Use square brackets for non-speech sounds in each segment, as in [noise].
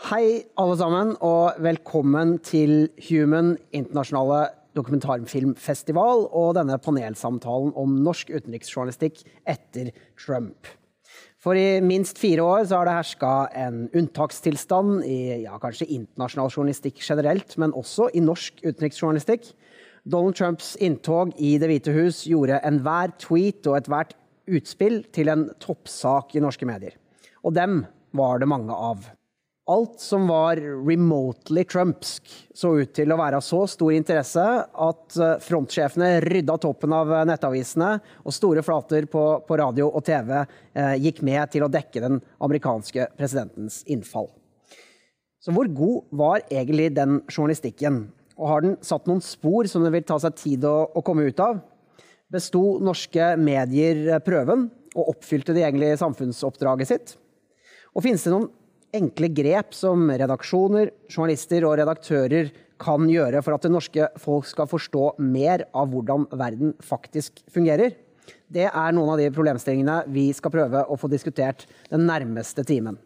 Hei, alle sammen, og velkommen til Human internasjonale dokumentarfilmfestival og denne panelsamtalen om norsk utenriksjournalistikk etter Trump. For i minst fire år så har det herska en unntakstilstand i ja, kanskje internasjonal journalistikk generelt, men også i norsk utenriksjournalistikk. Donald Trumps inntog i Det hvite hus gjorde enhver tweet og ethvert utspill til en toppsak i norske medier. Og dem var det mange av. Alt som var remotely trumpsk, så ut til å være av så stor interesse at eh, frontsjefene rydda toppen av nettavisene, og store flater på, på radio og TV eh, gikk med til å dekke den amerikanske presidentens innfall. Så hvor god var egentlig den journalistikken? Og har den satt noen spor som det vil ta seg tid å, å komme ut av? Besto norske medier prøven, og oppfylte de egentlig samfunnsoppdraget sitt? Og finnes det noen enkle grep som redaksjoner, journalister og redaktører kan gjøre for at det norske folk skal forstå mer av hvordan verden faktisk fungerer? Det er noen av de problemstillingene vi skal prøve å få diskutert den nærmeste timen.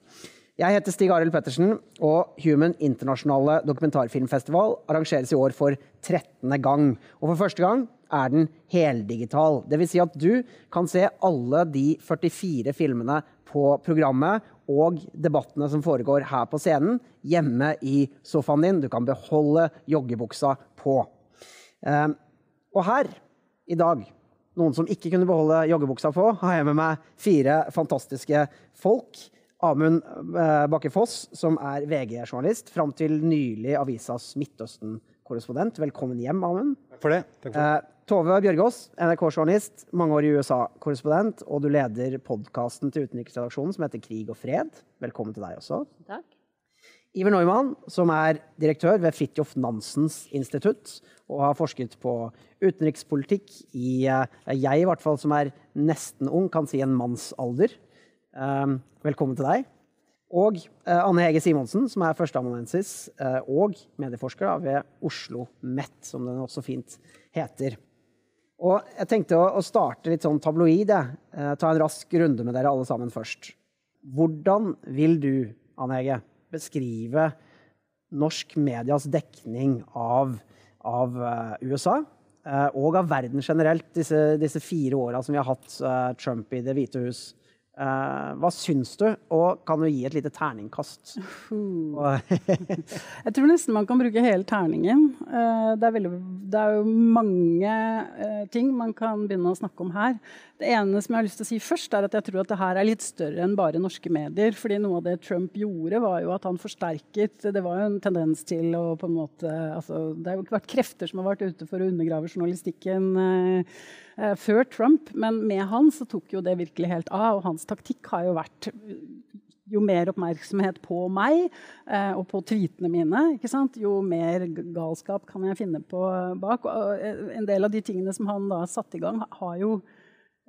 Jeg heter Stig Arild Pettersen, og Human internasjonale dokumentarfilmfestival arrangeres i år for 13. gang. Og for første gang er den heldigital. Dvs. Si at du kan se alle de 44 filmene på programmet og debattene som foregår her på scenen, hjemme i sofaen din. Du kan beholde joggebuksa på. Ehm, og her i dag, noen som ikke kunne beholde joggebuksa på, har jeg med meg fire fantastiske folk. Amund eh, Bakke Foss, som er VG-journalist, fram til nylig avisas Midtøsten-korrespondent. Velkommen hjem, Amund. Takk for det. Takk for det. Eh, Tove Bjørgaas, NRK-journalist, mange år i USA-korrespondent, og du leder podkasten til utenriksredaksjonen som heter Krig og fred. Velkommen til deg også. Takk. Iver Neumann, som er direktør ved Fridtjof Nansens institutt, og har forsket på utenrikspolitikk i eh, jeg i hvert fall som er nesten ung, kan si en mannsalder. Um, velkommen til deg. Og uh, Anne Hege Simonsen, som er førsteamanuensis og medieforsker ved Oslo MET, som den også fint heter. Og jeg tenkte å, starte litt sånn tabloid. jeg ta en rask runde med dere alle sammen først. Hvordan vil du, Anne Hege, beskrive norsk medias dekning av, av USA? og av verden generelt, disse, disse fire åra som vi har hatt Trump i Det hvite hus. Uh, hva syns du, og kan du gi et lite terningkast? Uh. jeg tror nesten man kan bruke hele terningen. Uh, det, er veldig, det, er jo mange ting man kan begynne å snakke om her. Det ene som jeg har lyst til å si først, er at jeg tror at det her er litt større enn bare norske medier. fordi noe av det Trump gjorde, var jo at han forsterket Det var jo en tendens til å på en måte altså, Det har jo vært krefter som har vært ute for å undergrave journalistikken eh, før Trump, men med han så tok jo det virkelig helt av. Og hans taktikk har jo vært jo mer oppmerksomhet på meg eh, og på tweetene mine, jo mer galskap kan jeg finne på bak. Og eh, en del av de tingene som han da satte i gang, har jo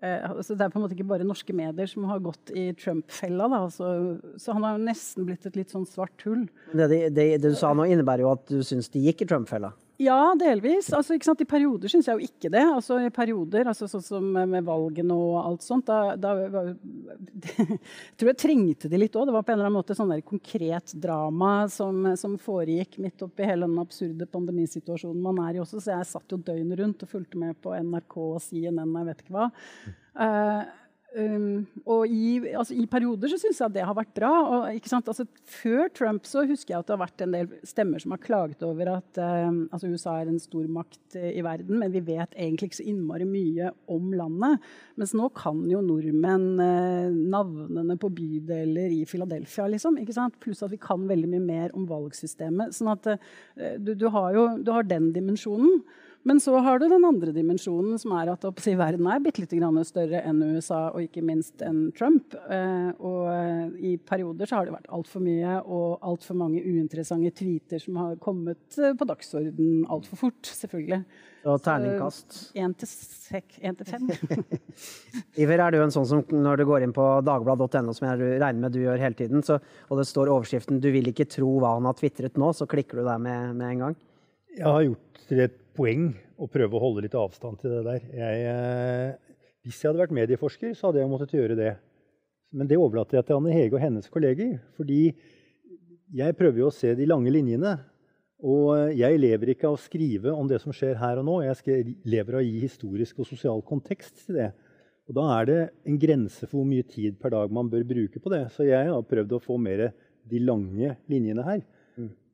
eh, altså Det er på en måte ikke bare norske medier som har gått i Trump-fella. Så, så han har jo nesten blitt et litt sånn svart hull. Det, det, det, det du sa nå, innebærer jo at du syns de gikk i Trump-fella? Ja, delvis. Altså, I perioder syns jeg jo ikke det. Altså, I perioder, altså, sånn som med valgene og alt sånt, da, da var, det, [laughs] tror jeg trengte de litt òg. Det var på en eller annen måte sånn der konkret drama som, som foregikk midt oppi hele den absurde pandemisituasjonen man er i også. Så jeg satt jo døgnet rundt og fulgte med på NRK og CNN, jeg vet ikke hva. Uh, Um, og i, altså, i, perioder så syns jeg at det har vært bra. Og, altså, før Trump så husker jeg at det har vært en del stemmer som har klaget over at um, altså, USA er en stor makt uh, i verden, men vi vet egentlig ikke så innmari mye om landet. Mens nå kan jo nordmenn uh, navnene på bydeler i Philadelphia, liksom. Pluss at vi kan veldig mye mer om valgsystemet. sånn at uh, du, du, har jo du har den dimensjonen. Men så har du den andre dimensjonen, som er at si, verden er bitte litt større enn USA, og ikke minst enn Trump. Eh, og eh, i perioder så har det vært altfor mye og altfor mange uinteressante tweeter som har kommet eh, på dagsorden altfor fort, selvfølgelig. Og terningkast? Én til fem. [laughs] Iver, er du en sånn som når du går inn på dagbladet.no, som jeg regner med du gjør hele tiden, så, og det står overskriften 'Du vil ikke tro hva han har tvitret nå', så klikker du der med, med en gang? Jeg har gjort det poeng å prøve å holde litt avstand til det der. Jeg, eh, hvis jeg hadde vært medieforsker, så hadde jeg måttet gjøre det. Men det overlater jeg til Anne Hege og hennes kolleger. fordi jeg prøver jo å se de lange linjene. Og jeg lever ikke av å skrive om det som skjer her og nå. Jeg lever av å gi historisk og sosial kontekst til det. Og Da er det en grense for hvor mye tid per dag man bør bruke på det. Så jeg har prøvd å få mer de lange linjene her.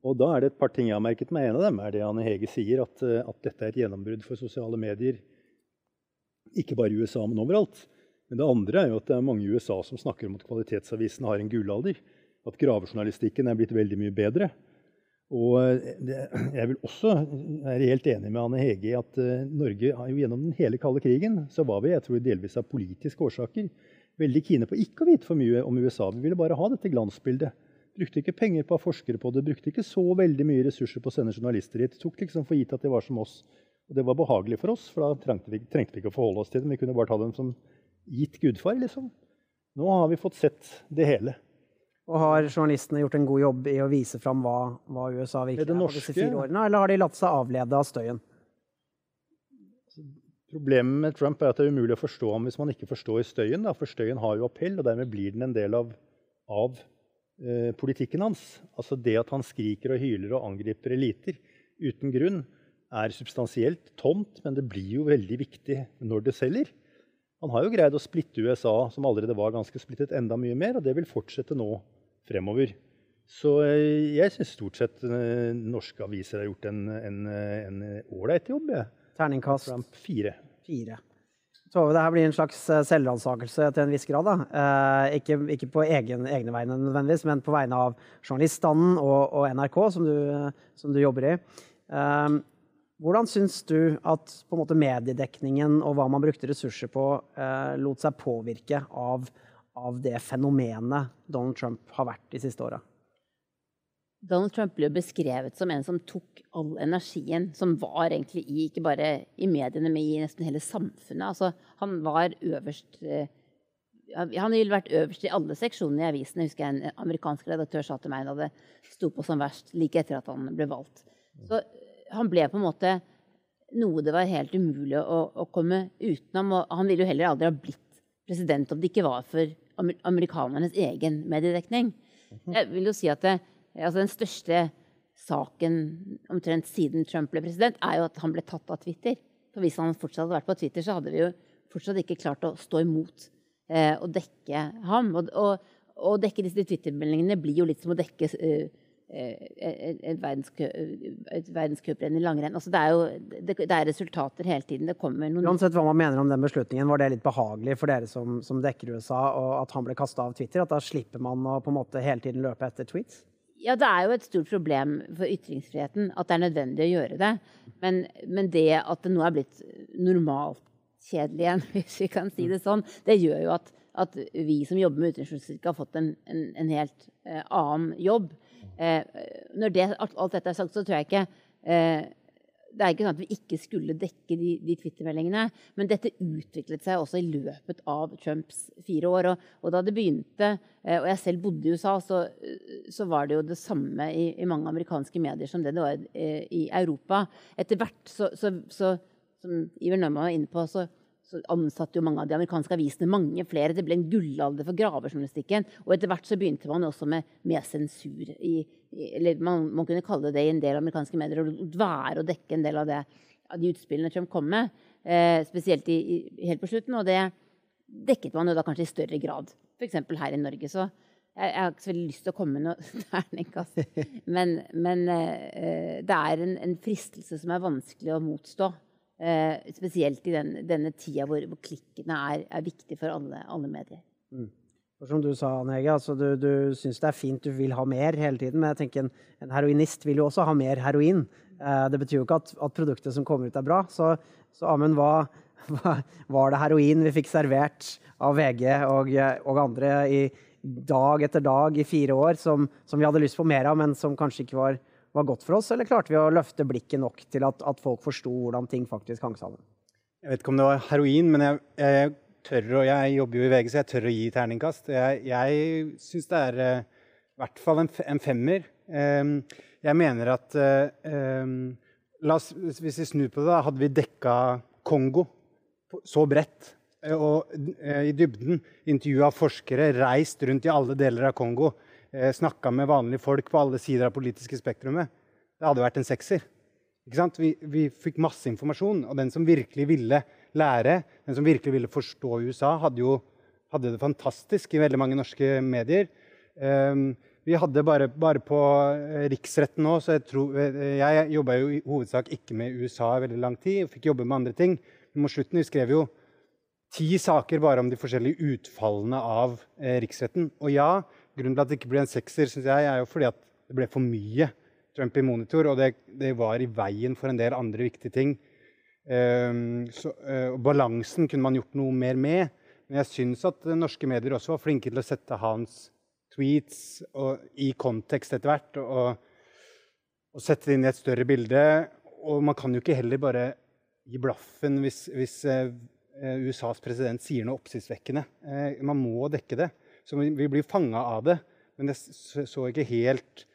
Og da er det et par ting jeg har merket meg. En av dem er det Anne Hege sier, at, at dette er et gjennombrudd for sosiale medier. Ikke bare i USA, men overalt. Men det andre er jo at det er mange i USA som snakker om at kvalitetsavisene har en gullalder. At gravejournalistikken er blitt veldig mye bedre. Og eh, jeg vil også være helt enig med Anne Hege i at uh, Norge gjennom den hele kalde krigen så var vi jeg tror delvis av politiske årsaker, veldig kine på ikke å vite for mye om USA. Vi ville bare ha dette glansbildet. Brukte ikke penger på å ha forskere på det, brukte ikke så veldig mye ressurser på å sende journalister hit. Tok liksom for gitt at de var som oss. Og det var behagelig for oss, for da trengte vi, trengte vi ikke å forholde oss til dem. Vi kunne bare ta dem som gitt gudfar, liksom. Nå har vi fått sett det hele. Og Har journalistene gjort en god jobb i å vise fram hva, hva USA virkelig er, norske, på disse fire årene, eller har de latt seg avlede av støyen? Problemet med Trump er at det er umulig å forstå ham hvis man ikke forstår støyen. Da. For støyen har jo appell, og dermed blir den en del av, av eh, politikken hans. Altså Det at han skriker og hyler og angriper eliter uten grunn, er substansielt tomt, men det blir jo veldig viktig når det selger. Han har jo greid å splitte USA, som allerede var ganske splittet, enda mye mer, og det vil fortsette nå fremover. Så eh, jeg syns stort sett uh, norske aviser har gjort en ålreit jobb. Jeg. Terningkast? Trump fire. fire. Tove, det her blir en slags eh, selvransakelse til en viss grad. Eh, ikke, ikke, på egen, egne vegne nødvendigvis, men på vegne av journaliststanden og, og NRK, som du, som du, jobber i. Eh, hvordan syns du at måte, mediedekningen og hva man brukte ressurser på, eh, lot seg påvirke av, av, det fenomenet Donald Trump har vært de siste åra? Donald Trump ble beskrevet som en som tok all energien som var egentlig i ikke bare i mediene, men i nesten hele samfunnet. Altså, han var øverst eh, han ville vært øverst i alle seksjonene i avisene. Jeg husker En amerikansk redaktør sa til meg da det sto på som verst like etter at han ble valgt. Så han ble på en måte noe det var helt umulig å, å, komme utenom. Og han ville jo heller aldri ha blitt president om det ikke var for amerikanernes egen mediedekning. Mhm. Jeg vil jo si at det, altså Den største saken omtrent siden Trump ble president, er jo at han ble tatt av Twitter. For Hvis han fortsatt hadde vært på Twitter, så hadde vi jo fortsatt ikke klart å stå imot eh, og dekke ham. Og, og, og dekke disse Twitter-meldingene blir jo litt som å dekke uh, et, verdenscuprenn i langrenn. Altså det, er jo, det, det, er resultater hele tiden. Det kommer noen Uansett hva man mener om den beslutningen, var det litt behagelig for dere som, som dekker USA, og at han ble kasta av Twitter? At da slipper man å på en måte hele tiden løpe etter tweets? Ja, det er jo et stort problem for ytringsfriheten at det er nødvendig å gjøre det. Men, men det at det nå er blitt normalt kjedelig igjen, [laughs] hvis vi kan si det sånn, det gjør jo at, at vi som jobber med utenrikspolitikk, har fått en, en, en helt eh, annen jobb. Eh, når det, alt dette er sagt, så tror jeg ikke eh, det er ikke sånn at vi ikke skulle dekke de, de Twitter-meldingene. Men dette utviklet seg også i løpet av Trumps fire år. Og, og da det begynte, eh, og jeg selv bodde i USA, så, så var det jo det samme i, i, mange amerikanske medier som det det var i Europa. Etter hvert, så, så, så som Iver Nømma var inne på, så, så ansatte jo mange av de amerikanske avisene mange flere. Det ble en gullalder for gravejournalistikken. Og etter hvert så begynte man også med, med sensur. I, eller man, man, kunne kalle det det i en del amerikanske medier. å være å dekke en del av, det, av de utspillene Trump kom med. Eh, spesielt i, helt på slutten. Og det dekket man jo da kanskje i større grad. F.eks. her i Norge. Så jeg, jeg, har ikke så veldig lyst til å komme med noe [laughs] terningkast. Men, men eh, det er en, en fristelse som er vanskelig å motstå. Eh, spesielt i den, denne tida hvor, hvor klikkene er, er viktige for alle, alle medier. Mm. Som du sa, Nege, altså du, du syns det er fint, du vil ha mer hele tiden. Men jeg tenker en, en heroinist vil jo også ha mer heroin. Eh, det betyr jo ikke at, at, produktet som kommer ut, er bra. Så, så Amund, hva, hva, var det heroin vi fikk servert av VG og, og andre i dag etter dag i fire år, som, som vi hadde lyst på mer av, men som kanskje ikke var var godt for oss, eller klarte vi å løfte blikket nok til at, at folk forsto hvordan ting faktisk hang sammen? Jeg vet ikke om det var heroin, men jeg, jeg tør, å jeg jobber jo i VG, så jeg tør å gi terningkast. Jeg, jeg syns det er uh, i hvert fall en, en femmer. Um, jeg mener at uh, oss, Hvis vi snur på det, da, hadde vi dekka Kongo så bredt og uh, i dybden intervjua forskere, reist rundt i alle deler av Kongo eh, snakka med vanlige folk på alle sider av politiske spektrumet. Det hadde vært en sekser. Vi, vi, fikk masse informasjon, og den som virkelig ville lære, den som virkelig ville forstå USA, hadde jo hadde det fantastisk i veldig mange norske medier. Um, vi hadde bare, bare, på eh, riksretten nå, så jeg, tror, eh, jeg jobba jo i hovedsak ikke med USA i veldig lang tid. og Fikk jobbe med andre ting. Men mot slutten vi skrev jo ti saker bare om de forskjellige utfallene av eh, riksretten. Og ja, grunnen til at det ikke ble en sekser, synes jeg, er jo fordi at det ble for mye Trump i monitor, og det, det var i veien for en del andre viktige ting. Um, så, uh, balansen kunne man gjort noe mer med. Men jeg syns at norske medier også var flinke til å sette hans tweets og, i kontekst etter hvert. Og, og, sette det inn i et større bilde. Og man kan jo ikke heller bare gi blaffen hvis, hvis eh, USAs president sier noe oppsiktsvekkende. Eh, man må dekke det. Så vi, vi blir fanga av det. Men jeg så ikke helt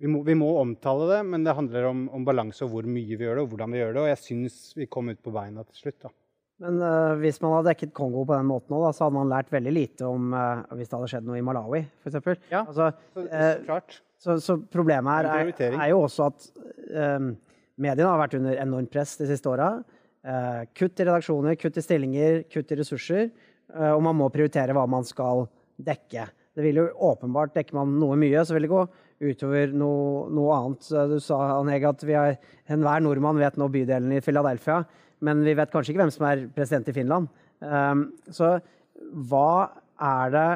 vi må, vi må, omtale det, men det handler om, om balanse og hvor mye vi gjør det, og hvordan vi gjør det. Og jeg syns vi kom ut på beina til slutt. da. Men uh, hvis man hadde dekket Kongo på den måten da, så hadde man lært veldig lite om uh, hvis det hadde skjedd noe i Malawi, f.eks. Ja, altså, så, uh, så, så, problemet her er, er, jo også at mediene har vært under enormt press de siste åra. kutt i redaksjoner, kutt i stillinger, kutt i ressurser. og man må prioritere hva man skal dekke. Det vil jo åpenbart, Dekker man noe mye, så vil det gå utover noe, noe annet. Du sa Aneg, at vi har, enhver nordmann vet nå bydelen i Philadelphia men vi vet kanskje ikke hvem som er president i Finland. Um, så hva er det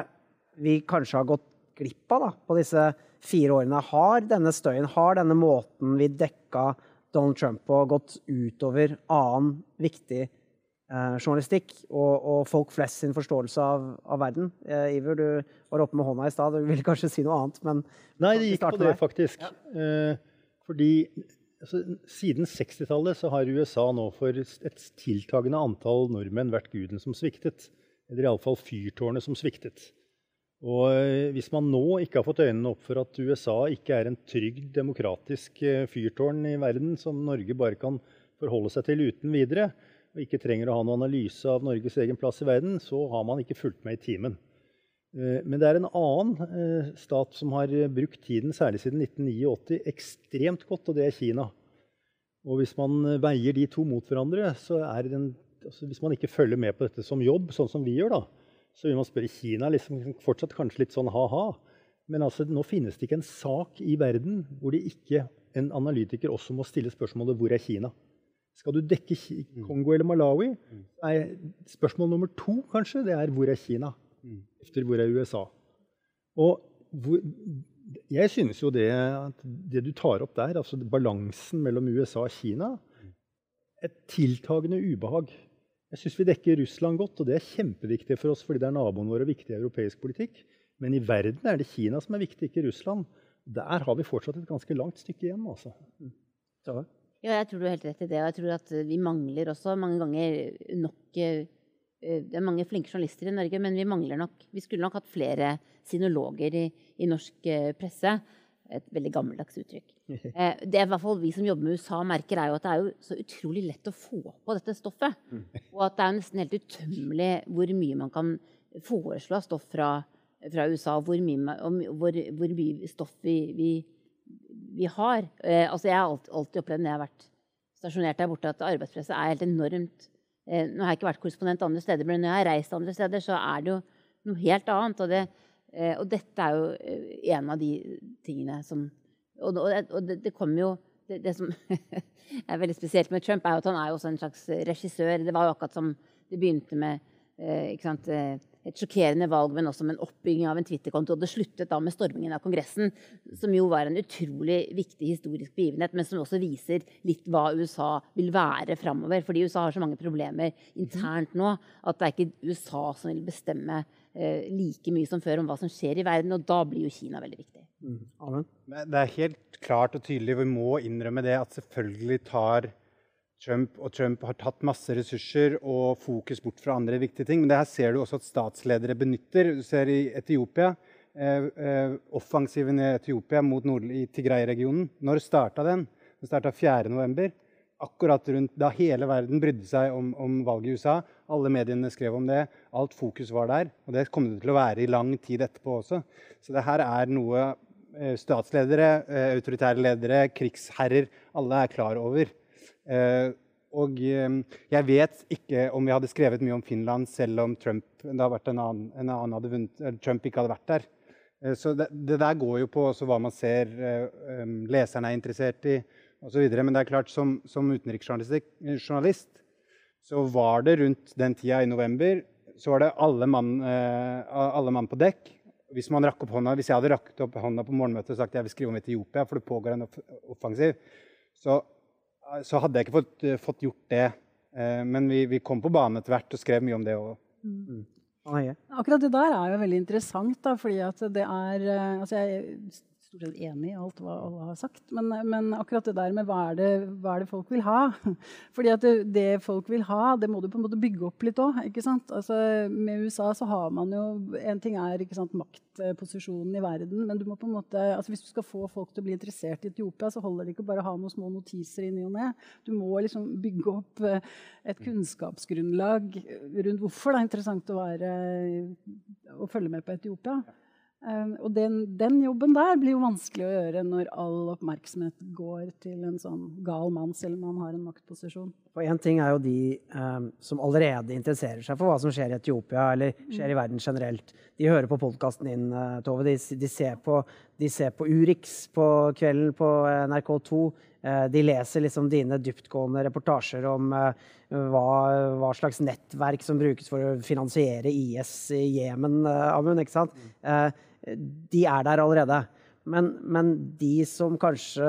vi kanskje har gått glipp av da, på disse fire årene? Har denne støyen, har denne måten vi dekka Donald Trump på, gått utover annen viktig journalistikk og, og, folk flest sin forståelse av, av verden? Eh, Iver, du var oppe med hånda i stad. Du ville kanskje si noe annet, men Nei, det gikk på det, faktisk. Ja. Eh, fordi altså, Siden 60-tallet har USA nå for et tiltagende antall nordmenn vært guden som sviktet. Eller iallfall fyrtårnet som sviktet. Og eh, hvis man nå ikke har fått øynene opp for at USA ikke er en trygg, demokratisk eh, fyrtårn i verden som Norge bare kan forholde seg til uten videre, og ikke trenger å ha noen analyse av Norges egen plass i verden, så har man ikke fulgt med i timen. Eh, men det er en annen eh, stat som har brukt tiden, særlig siden 1989, ekstremt godt, og det er Kina. Og hvis man eh, veier de to mot hverandre, så er det en, altså hvis man ikke følger med på dette som jobb, sånn som vi gjør, da, så vil man spørre Kina liksom fortsatt kanskje litt sånn ha-ha. Men altså, nå finnes det ikke en sak i verden hvor det ikke en analytiker også må stille spørsmålet hvor er Kina? Skal du dekke Kongo eller Malawi? Er spørsmål nummer to kanskje, det er hvor er Kina? Efter hvor er USA? Og hvor, jeg synes jo det, det du tar opp der, altså balansen mellom USA og Kina Et tiltagende ubehag. Jeg syns vi dekker Russland godt, og det er kjempeviktig for oss fordi det er naboen vår og viktig europeisk politikk. Men i verden er det Kina som er viktig, ikke Russland. Der har vi fortsatt et ganske langt stykke igjen. altså. Ja, jeg tror du har helt rett i det. Og jeg tror at vi mangler også mange ganger nok eh, Eh, det er mange flinke journalister i Norge, men vi mangler nok Vi skulle nok hatt flere sinologer i, i norsk eh, presse. Et veldig gammeldags uttrykk. [laughs] Eh, det er i hvert fall vi som jobber med USA, merker er jo at det er jo så utrolig lett å få på dette stoffet. Mm. Og at det er nesten helt utømmelig hvor mye man kan foreslå av stoff fra, fra USA. Hvor mye, hvor, hvor mye stoff vi, vi, vi har. altså jeg har alltid, opplevd når jeg har vært stasjonert der borte, at arbeidspresset er helt enormt Eh, nå har jeg ikke vært korrespondent andre steder, men når jeg har reist andre steder, så er det jo noe helt annet. Og, det, eh, og dette er jo eh, en av de tingene som Og, og det, det kommer jo det, det, som [laughs] er veldig spesielt med Trump, er jo at han er jo også en slags regissør. Det var jo akkurat som det begynte med ikke sant, et sjokkerende valg, men også med en oppbygging av en Twitter-konto. Og det sluttet da med stormingen av Kongressen, som jo var en utrolig viktig historisk begivenhet, men som også viser litt hva USA vil være framover. Fordi USA har så mange problemer internt nå at det er ikke USA som vil bestemme eh, like mye som før om hva som skjer i verden, og da blir jo Kina veldig viktig. Mm. Det er helt klart og tydelig, vi må innrømme det, at selvfølgelig tar Trump, og Trump har tatt masse ressurser og fokus bort fra andre viktige ting. Men det her ser du også at statsledere benytter. Du ser i Etiopia. Eh, eh, offensiven i Etiopia mot nord Tigray-regionen. Når starta den? Den starta 4.11. akkurat rundt da hele verden brydde seg om, om, valget i USA. Alle mediene skrev om det. Alt fokus var der. Og det kommer det til å være i lang tid etterpå også. Så det her er noe eh, statsledere, eh, autoritære ledere, krigsherrer Alle er klar over. Eh, og jeg vet ikke om vi hadde skrevet mye om Finland selv om Trump, en annen, en annen vunnet, Trump ikke hadde vært der. Så det, det, der går jo på hva man ser leserne er interessert i osv. Men det er klart, som, som utenriksjournalist så var det rundt den tida i november så var det alle mann, eh, alle mann på dekk. Hvis, man rakk opp hånda, hvis jeg hadde rakket opp hånda på morgenmøtet og sagt jeg vil skrive om Etiopia, for det pågår en offensiv, så, så hadde jeg ikke fått, fått gjort det. Eh, men vi, vi, kom på banen etter hvert og skrev mye om det òg. Mm. Akkurat det der er jo veldig interessant. Da, fordi at det er eh, altså Jeg stort sett enig i alt hva alle har sagt. Men, men, akkurat det der med hva er det, hva er det folk vil ha? [laughs] Fordi det, det, folk vil ha, det må du på en måte bygge opp litt òg. Altså, med USA så har man jo En ting er sant, maktposisjonen i verden, men du må på en måte, altså, hvis du skal få folk til å bli interessert i Etiopia, så holder det ikke bare å ha noen små notiser i ny og ne. Du må liksom bygge opp eh, et kunnskapsgrunnlag rundt hvorfor det er interessant å, være, å følge med på Etiopia. Um, og den, den, jobben der blir jo vanskelig å gjøre når all oppmerksomhet går til en sånn gal mann, selv om han har en maktposisjon. For Én ting er jo de um, som allerede interesserer seg for hva som skjer i Etiopia, eller skjer mm. i verden generelt. De hører på podkasten din, uh, Tove. De, de, ser på, de, ser på, Urix på kvelden på NRK2. Uh, de leser liksom dine dyptgående reportasjer om uh, hva, hva, slags nettverk som brukes for å finansiere IS i Jemen, Amund. ikke sant? Mm de er der allerede. Men, men, de som kanskje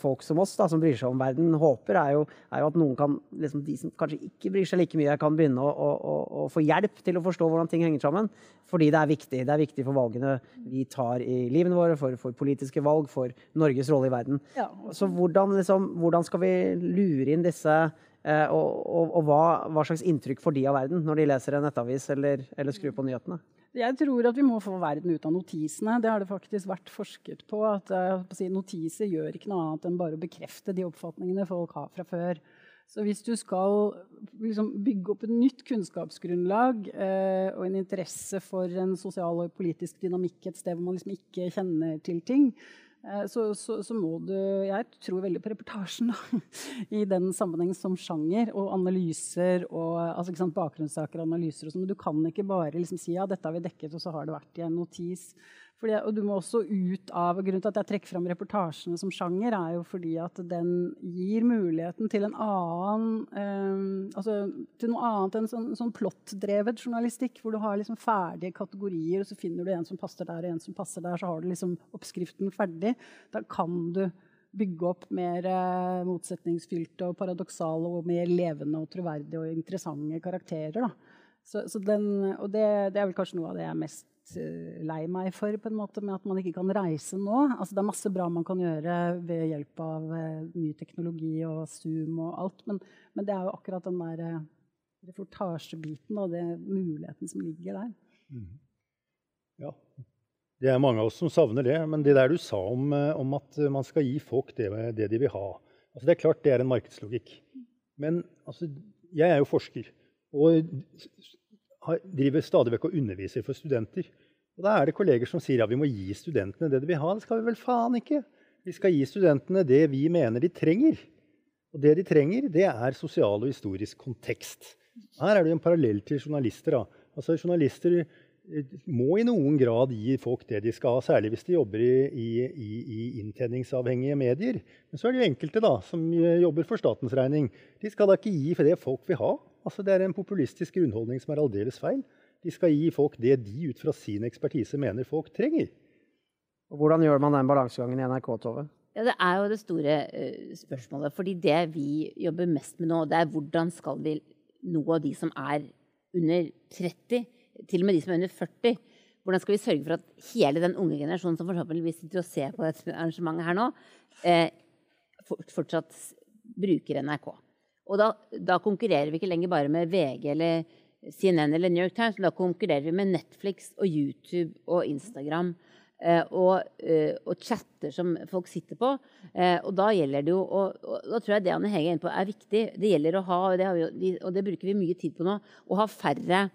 folk som oss, da, som bryr seg om verden, håper, er jo, er jo at noen kan liksom, De som kanskje ikke bryr seg like mye, kan begynne å, å, å, få hjelp til å forstå hvordan ting henger sammen. Fordi det er viktig. Det er viktig for valgene vi tar i livene våre, for, for politiske valg, for Norges rolle i verden. Ja. Så hvordan, liksom, hvordan, skal vi lure inn disse eh, og, og, og hva, hva, slags inntrykk får de av verden når de leser en nettavis eller, eller skrur på nyhetene? Jeg tror at vi må få verden ut av notisene. Det har det faktisk vært forsket på. at uh, Notiser gjør ikke noe annet enn bare å bekrefte de oppfatningene folk har fra før. Så hvis du skal liksom, bygge opp et nytt kunnskapsgrunnlag eh, og en interesse for en sosial og politisk dynamikk et sted hvor man liksom ikke kjenner til ting, Eh, så, så, så, må du Jeg tror veldig på reportasjen da, [laughs] i den sammenheng som sjanger. Og analyser og altså, sant, bakgrunnssaker og analyser. Og sånn, men du kan ikke bare liksom si ja, dette har vi dekket, og så har det vært i en notis. Fordi, og du må også ut av, Grunnen til at jeg trekker fram reportasjene som sjanger, er jo fordi at den gir muligheten til en annen eh, altså til noe annet enn sånn, sånn plottdrevet journalistikk, hvor du har liksom ferdige kategorier, og så finner du en som passer der, og en som passer der, så har du liksom oppskriften ferdig. Da kan du bygge opp mer eh, motsetningsfylte og paradoksale og mer levende og troverdige og interessante karakterer. Da. Så, så den, og det, det, er vel kanskje noe av det jeg er mest Eh, lei meg for, på en måte, med at man ikke kan reise nå. Altså, det er masse bra man kan gjøre ved hjelp av uh, ny teknologi og Zoom og alt, men, men, det er jo akkurat den der uh, reportasjebiten og den muligheten som ligger der. Mm. Ja. Det er mange av oss som savner det. Men det der du sa om, om at man skal gi folk det, det de vil ha altså, Det er klart det er en markedslogikk. Men altså, jeg er jo forsker. Og driver stadig vekk og underviser for studenter. Og Da er det kolleger som sier ja, vi må gi studentene det de vil ha. Det skal vi vel faen ikke. Vi skal gi studentene det vi mener de trenger. Og det de trenger, det er sosial og historisk kontekst. Her er det en parallell til journalister. Da. Altså Journalister må i noen grad gi folk det de skal ha, særlig hvis de jobber i, i, i inntjeningsavhengige medier. Men så er det jo enkelte da, som eh, jobber for statens regning. De skal da ikke gi for det folk vil ha. Altså, det er en populistisk grunnholdning som er aldeles feil. De skal gi folk det de ut fra sin ekspertise mener folk trenger. Og hvordan gjør man den balansegangen i NRK, Tove? Ja, Det er jo det store uh, spørsmålet. fordi det vi jobber mest med nå, det er hvordan skal vi nå de som er under 30, til og med de som er under 40. Hvordan skal vi sørge for at hele den unge generasjonen som forhåpentligvis sitter og ser på dette arrangementet her nå, eh, fortsatt bruker NRK. Og da, da, konkurrerer vi ikke lenger bare med VG eller CNN eller New York Times, men da konkurrerer vi med Netflix og YouTube og Instagram eh, og, eh, og, chatter som folk sitter på. Eh, og da gjelder det jo og, og, da tror jeg det Anne Hege er inne på, er viktig. Det gjelder å ha, og det, vi, og det bruker vi mye tid på nå, å ha færre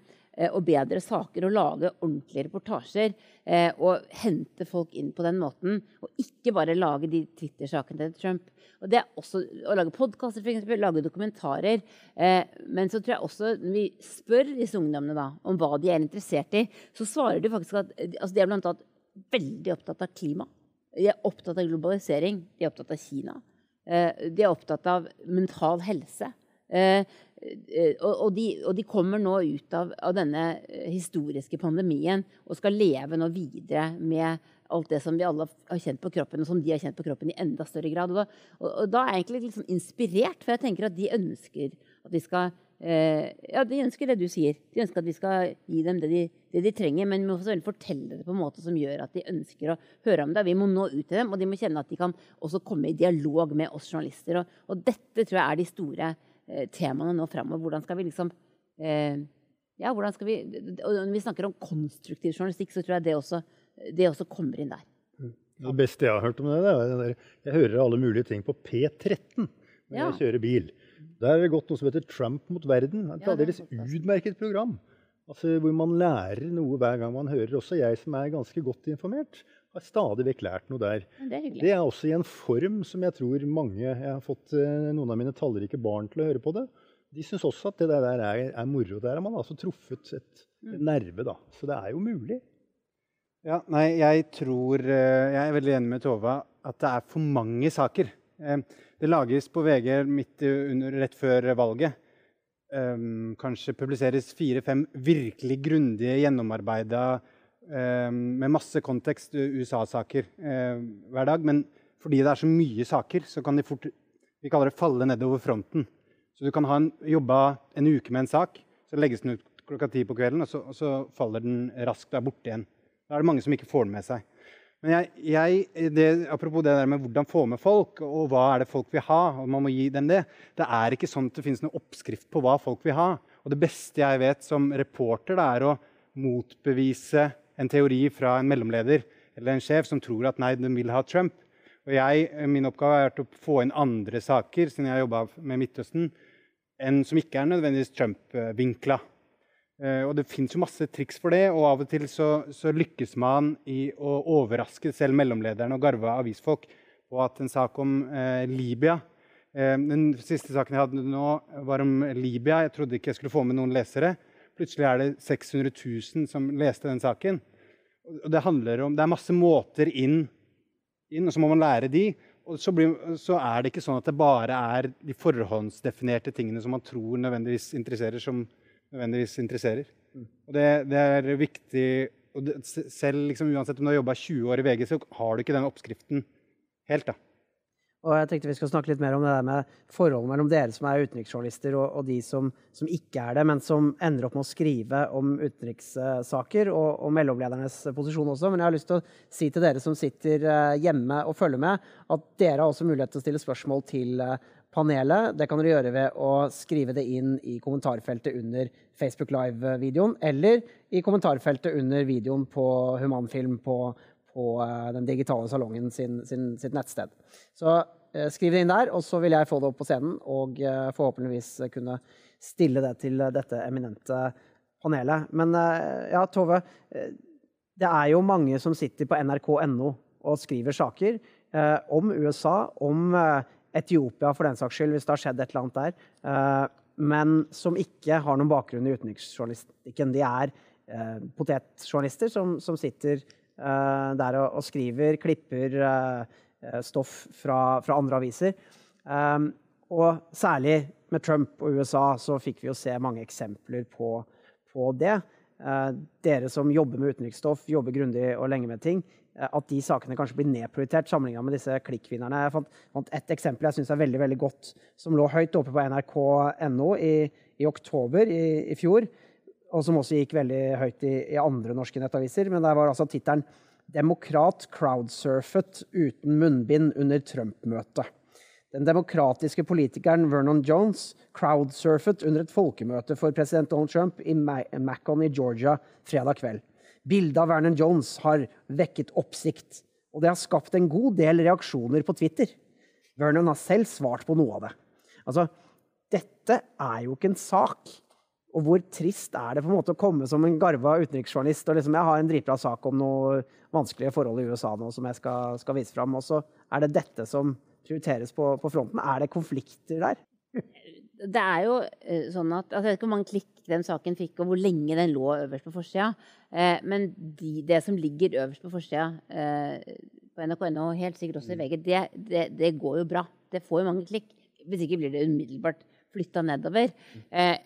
og bedre saker og lage ordentlige reportasjer. Eh, og hente folk inn på den måten. Og ikke bare lage de Twitter-sakene til Trump. Og det er også Å lage podkaster, lage dokumentarer. Eh, men så tror jeg også når vi spør disse ungdommene da, om hva de er interessert i, så svarer de faktisk at altså de er blant annet veldig opptatt av klima. De er opptatt av globalisering. De er opptatt av Kina. De er opptatt av mental helse. Eh, eh, og, de, og, de, kommer nå ut av, av, denne eh, historiske pandemien og skal leve nå videre med alt det som vi alle har kjent på kroppen, og som de har kjent på kroppen i enda større grad. Og da, og, og da er jeg egentlig litt sånn inspirert, for jeg tenker at de ønsker at vi skal Ja, de ønsker det du sier. De ønsker at vi skal gi dem det de, det de trenger, men vi må også fortelle det på en måte som gjør at de ønsker å høre om det. Vi må nå ut til dem, og de må kjenne at de kan også komme i dialog med oss journalister. Og, og dette tror jeg er de store temaene nå framover. Hvordan skal vi liksom eh, ja, hvordan skal vi, og Når vi snakker om konstruktiv journalistikk, så tror jeg det også, det også kommer inn der. Det beste jeg har hørt om det, det er jeg hører alle mulige ting på P13 når ja. jeg kjører bil. Der er det gått noe som heter 'Trump mot verden'. Et aldeles utmerket program. Altså, hvor man lærer noe hver gang man hører. Også jeg som er ganske godt informert, har stadig vekk lært noe der. Det er, det er også i en form som jeg tror mange Jeg har fått eh, noen av mine tallrike barn til å høre på det. De syns også at det der er, er moro. Der har man altså truffet et, mm. nerve. da. Så det er jo mulig. Ja, nei, jeg tror eh, Jeg er veldig enig med Tova at det er for mange saker. Eh, det lages på VG midt under, rett før valget. Kanskje publiseres fire-fem virkelig grundige, gjennomarbeida med masse kontekst, USA-saker eh, hver dag. Men fordi det er så mye saker, så kan de fort vi kaller det falle nedover fronten. Så du kan ha en, jobba en uke med en sak, så legges den ut klokka ti på kvelden, og så, og så faller den raskt og er borte igjen. Da er det mange som ikke får den med seg. Men jeg, jeg, det, apropos det der med hvordan få med folk, og hva er det folk vil ha, og man må gi dem det. Det er ikke sånn at det finnes noen oppskrift på hva folk vil ha. Og det beste jeg vet som reporter, det er å motbevise en teori fra en mellomleder eller en sjef som tror at nei, de vil ha Trump. Og jeg, Min oppgave har vært å få inn andre saker siden jeg har jobba med Midtøsten, enn som ikke er nødvendigvis Trump-vinkla. Uh, og Det fins masse triks for det, og av og til så, så, lykkes man i å overraske selv mellomlederne og garva avisfolk på at en sak om eh, Libya eh, Den siste saken jeg hadde nå, var om Libya. Jeg trodde ikke jeg skulle få med noen lesere. Plutselig er det 600 000 som leste den saken. Og det, om, det er masse måter inn, inn, og så må man lære de. Og så, blir, så, er det ikke sånn at det bare er de forhåndsdefinerte tingene som man tror nødvendigvis interesserer, som nødvendigvis interesserer. Og det, det er viktig og det, Selv liksom, uansett om du har jobba 20 år i VG, så har du ikke den oppskriften helt. da. Og jeg tenkte vi skal snakke litt mer om det der med forholdet mellom dere som er utenriksjournalister, og, og de som, som, ikke er det, men som ender opp med å skrive om utenrikssaker, og, og, mellomledernes posisjon også. Men jeg har lyst til å si til dere som sitter eh, hjemme og følger med, at dere har også mulighet til å stille spørsmål til eh, panelet. Det kan dere gjøre ved å skrive det inn i kommentarfeltet under Facebook Live-videoen, eller i kommentarfeltet under videoen på Humanfilm på på eh, den digitale salongen sin, sin, sitt nettsted. Så eh, skriv det inn der, og så vil jeg få det opp på scenen og eh, forhåpentligvis kunne stille det til dette eminente panelet. Men ja, Tove. Det er jo mange som sitter på nrk.no og skriver saker om USA, om Etiopia for den saks skyld, hvis det har skjedd et eller annet der. men som ikke har noen bakgrunn i utenriksjournalistikken. De er potetjournalister som, som sitter der og, og, skriver, klipper eh, eh, stoff fra, fra andre aviser. og særlig med Trump og USA så fikk vi jo se mange eksempler på, på det. dere som jobber med utenriksstoff, jobber grundig og lenge med ting, at de sakene kanskje blir nedprioritert sammenligna med disse klikkvinnerne. Jeg fant, fant et eksempel jeg syns er veldig veldig godt, som lå høyt oppe på nrk.no i, i, oktober i, i fjor og som også gikk veldig høyt i, i andre norske nettaviser. Men der var altså tittelen 'Demokrat crowdsurfet uten munnbind under Trump-møtet'. Den demokratiske politikeren Vernon Jones crowdsurfet under et folkemøte for president Donald Trump i Macon i Georgia fredag kveld. Bildet av Vernon Jones har vekket oppsikt, og det har skapt en god del reaksjoner på Twitter. Vernon har selv svart på noe av det. Altså, dette er jo ikke en sak. Og hvor trist er det på en måte å komme som en garva utenriksjournalist og liksom, jeg har en dritbra sak om noe vanskelige forhold i USA nå som jeg skal, skal vise fram, og så er det dette som prioriteres på, på, fronten. Er det konflikter der? Det er jo uh, sånn at altså, Jeg vet ikke hvor mange klikk den saken fikk, og hvor lenge den lå øverst på forsida. Uh, men de, det som ligger øverst på forsida uh, på nrk.no, helt sikkert også i VG, det, det, det, går jo bra. Det får jo mange klikk. Hvis ikke blir det umiddelbart flytta nedover. Eh,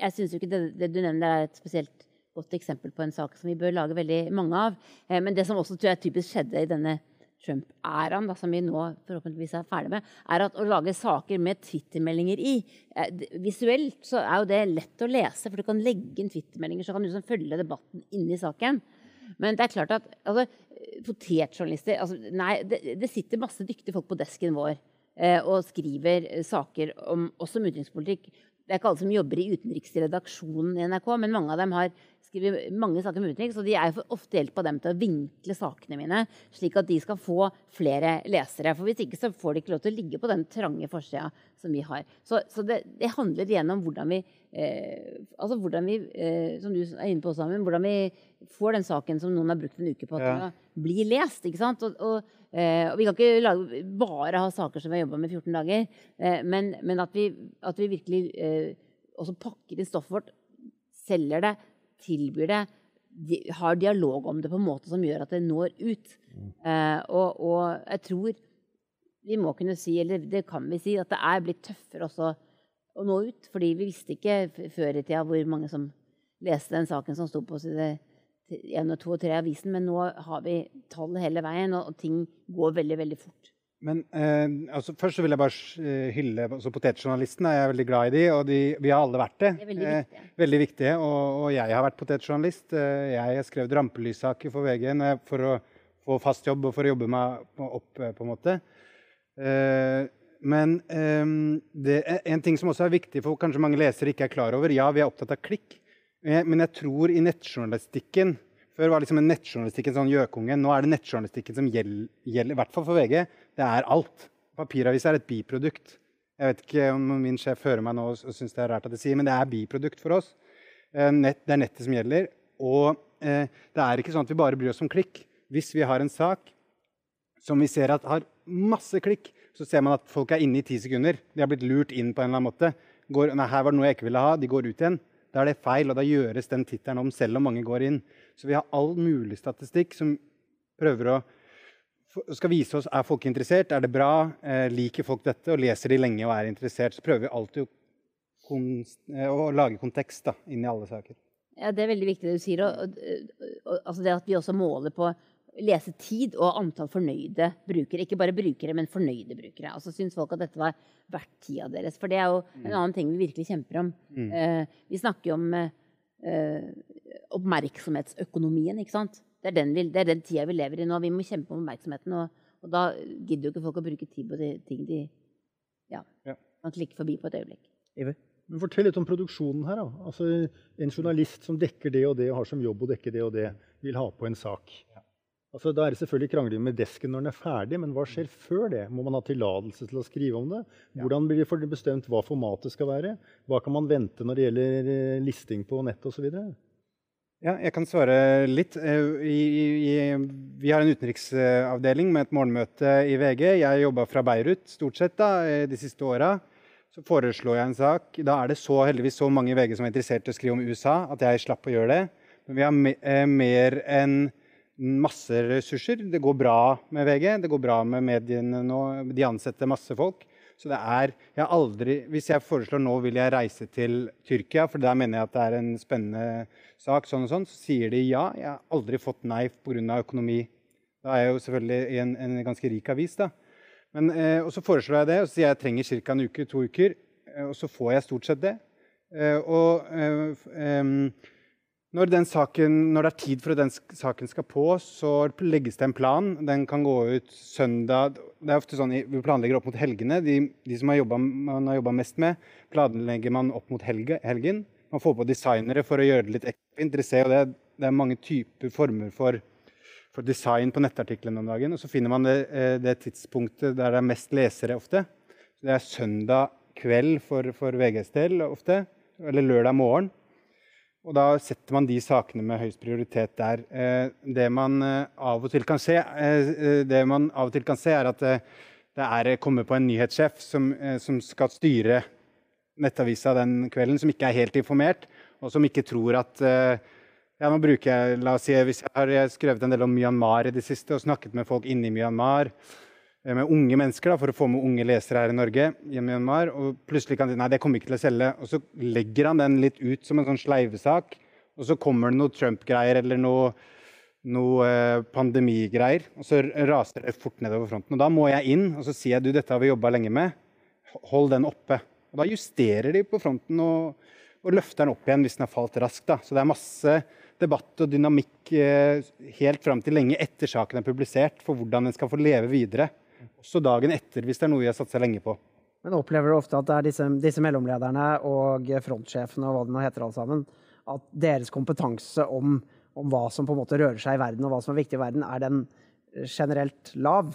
jeg syns ikke det, det, du nevner, er et spesielt godt eksempel på en sak som vi bør lage veldig mange av. Eh, men det som også tror jeg typisk skjedde i denne Trump-æraen, som vi nå forhåpentligvis er ferdig med, er at å lage saker med Twitter-meldinger i eh, Visuelt så er jo det lett å lese, for du kan legge inn Twitter-meldinger, så kan du liksom følge debatten inni saken. Men det er klart at altså, potetjournalister altså, Nei, det, det, sitter masse dyktige folk på desken vår eh, og skriver saker om, også om utenrikspolitikk det er ikke alle som jobber i utenriksredaksjonen i NRK, men mange av dem har skrevet mange saker om utenriks, og de er ofte hjelp av dem til å vinkle sakene mine, slik at de skal få flere lesere. For hvis ikke så får de ikke lov til å ligge på den trange forsida som vi har. Så, så det, det, handler igjennom hvordan vi, eh, altså hvordan vi eh, som du er inne på sammen, hvordan vi får den saken som noen har brukt en uke på, at ja. bli lest. ikke sant? Og, og, eh, og vi kan ikke lage, bare ha saker som vi har jobba med 14 dager, eh, men, men at, vi, at, vi, virkelig eh, også pakker inn stoffet vårt, selger det, tilbyr det, de, har dialog om det på en måte som gjør at det når ut. Eh, og, og jeg tror vi må kunne si, eller det kan vi si, at det er blitt tøffere også å nå ut. Fordi vi visste ikke før i tida hvor mange som leste den saken som sto på side 1 og 2 og 3 i avisen, men nå har vi tall hele veien, og, ting går veldig, veldig fort. Men eh, altså, Først så vil jeg bare eh, hylle altså, potetjournalistene. Jeg er veldig glad i de, og de, vi har alle vært det. det er veldig viktige. Eh, veldig viktige og, og, jeg har vært potetjournalist. Eh, jeg har skrevet rampelyssaker for VG for å få fast jobb og for å jobbe meg opp. Eh, på en måte. Eh, men det er en ting som også er viktig for kanskje mange lesere ikke er klar over. Ja, vi er opptatt av klikk, men jeg tror i nettjournalistikken Før var liksom nettjournalistikken sånn gjøkungen. Nå er det nettjournalistikken som gjelder, gjelder, i hvert fall for VG. Det er alt. Papiravis er et biprodukt. Jeg vet ikke om min sjef hører meg nå og syns det er rart at jeg sier, men det er biprodukt for oss. Eh, nett, det er nettet som gjelder. Og eh, det er ikke sånn at vi bare bryr oss om klikk. Hvis vi har en sak som vi ser at har masse klikk, så ser man at folk er inne i ti sekunder. De har blitt lurt inn på en eller annen måte. Går, nei, her var det noe jeg ikke ville ha. De går ut igjen. Da er det feil, og da gjøres den tittelen om selv om mange går inn. Så vi har all mulig statistikk som prøver å skal vise oss er folk interessert, er det bra, eh, liker folk dette, og leser de lenge og er interessert. Så prøver vi alltid å, eh, å lage kontekst da, inn i alle saker. Ja, Det er veldig viktig det du sier. Og, og, og, altså det at vi også måler på lesetid og antall fornøyde brukere. Ikke bare brukere, men fornøyde brukere. Altså Syns folk at dette var verdt tida deres? For det er jo en mm. annen ting vi virkelig kjemper om. Mm. Eh, vi snakker jo om uh, oppmerksomhetsøkonomien. ikke sant? Det er, den vi, det er, den tida vi lever i nå. Vi må kjempe om oppmerksomheten. Og, og da gidder jo ikke folk å bruke tid på de ting de ja, ja. kan klikke forbi på et øyeblikk. Iver? Men Fortell litt om produksjonen her. da. Altså, En journalist som dekker det og det, og har som jobb å dekke det og det, vil ha på en sak. Altså, da er det selvfølgelig krangling med desken når den er ferdig, men hva skjer før det? Må man ha tillatelse til å skrive om det? Hvordan blir det bestemt hva formatet skal være? Hva kan man vente når det gjelder eh, listing på nett osv.? Ja, jeg kan svare litt. Eh, I, i, vi har en utenriksavdeling med et morgenmøte i VG. Jeg jobba fra Beirut stort sett da, eh, de siste åra. Så foreslår jeg en sak. Da er det så, heldigvis så mange i VG som er interessert i å skrive om USA, at jeg slapp å gjøre det. Men vi har me mer enn masse ressurser. Det går bra med VG, det går bra med mediene nå. De ansetter masse folk. Så det er jeg aldri, Hvis jeg foreslår nå vil jeg reise til Tyrkia, for der mener jeg at det er en spennende sak, sånn og sånn, så sier de ja. Jeg har aldri fått nei pga. økonomi. Da er jeg jo selvfølgelig i en, en ganske rik avis. da. Men, eh, og så foreslår jeg det, og så sier jeg jeg trenger ca. en uke, to uker. Eh, og så får jeg stort sett det. Eh, og eh, når, saken, når, det er tid for at den saken skal på, så legges det en plan. Den kan gå ut søndag. Det er ofte sånn Vi planlegger opp mot helgene. De, de som har jobbet, man har jobba mest med, planlegger man opp mot helge, helgen. man får på designere for å gjøre det litt jo det, det er mange typer former for, for design på nettartiklene om dagen. Og så finner man det, eh, det, tidspunktet der det er mest lesere ofte. Det er søndag kveld for, for VGs del ofte, eller lørdag morgen. Og da setter man de sakene med høyest prioritet der. Eh, det man av og til kan se, kan se er at det er kommet på en nyhetssjef som, som skal styre nettavisa den kvelden, som ikke er helt informert, og som ikke tror at ja, nå bruker jeg, la oss si, Hvis jeg har skrevet en del om Myanmar i det siste og snakket med folk inne i Myanmar, eh, med unge mennesker da, for å få med unge lesere her i Norge, i Myanmar, og plutselig kan de nei, det kommer ikke til å selge. Og så legger han den litt ut som en sånn sleivesak, og så kommer det noe Trump-greier eller noe, noe eh, pandemigreier, og så raser det fort nedover fronten. Og da må jeg inn og så sier jeg, du, dette har vi jobba lenge med. Hold den oppe. Og Da justerer de på fronten og, og løfter den opp igjen hvis den har falt raskt. Da. Så det er masse debatt og dynamikk eh, helt fram til lenge etter saken er publisert, for hvordan den skal få leve videre. Også dagen etter, hvis det er noe vi har satt seg lenge på. Men opplever du ofte at det er disse, disse mellomlederne og frontsjefene og hva det nå heter alle sammen, at deres kompetanse om, om, hva som på en måte rører seg i verden, og hva som er viktig i verden, er den generelt lav?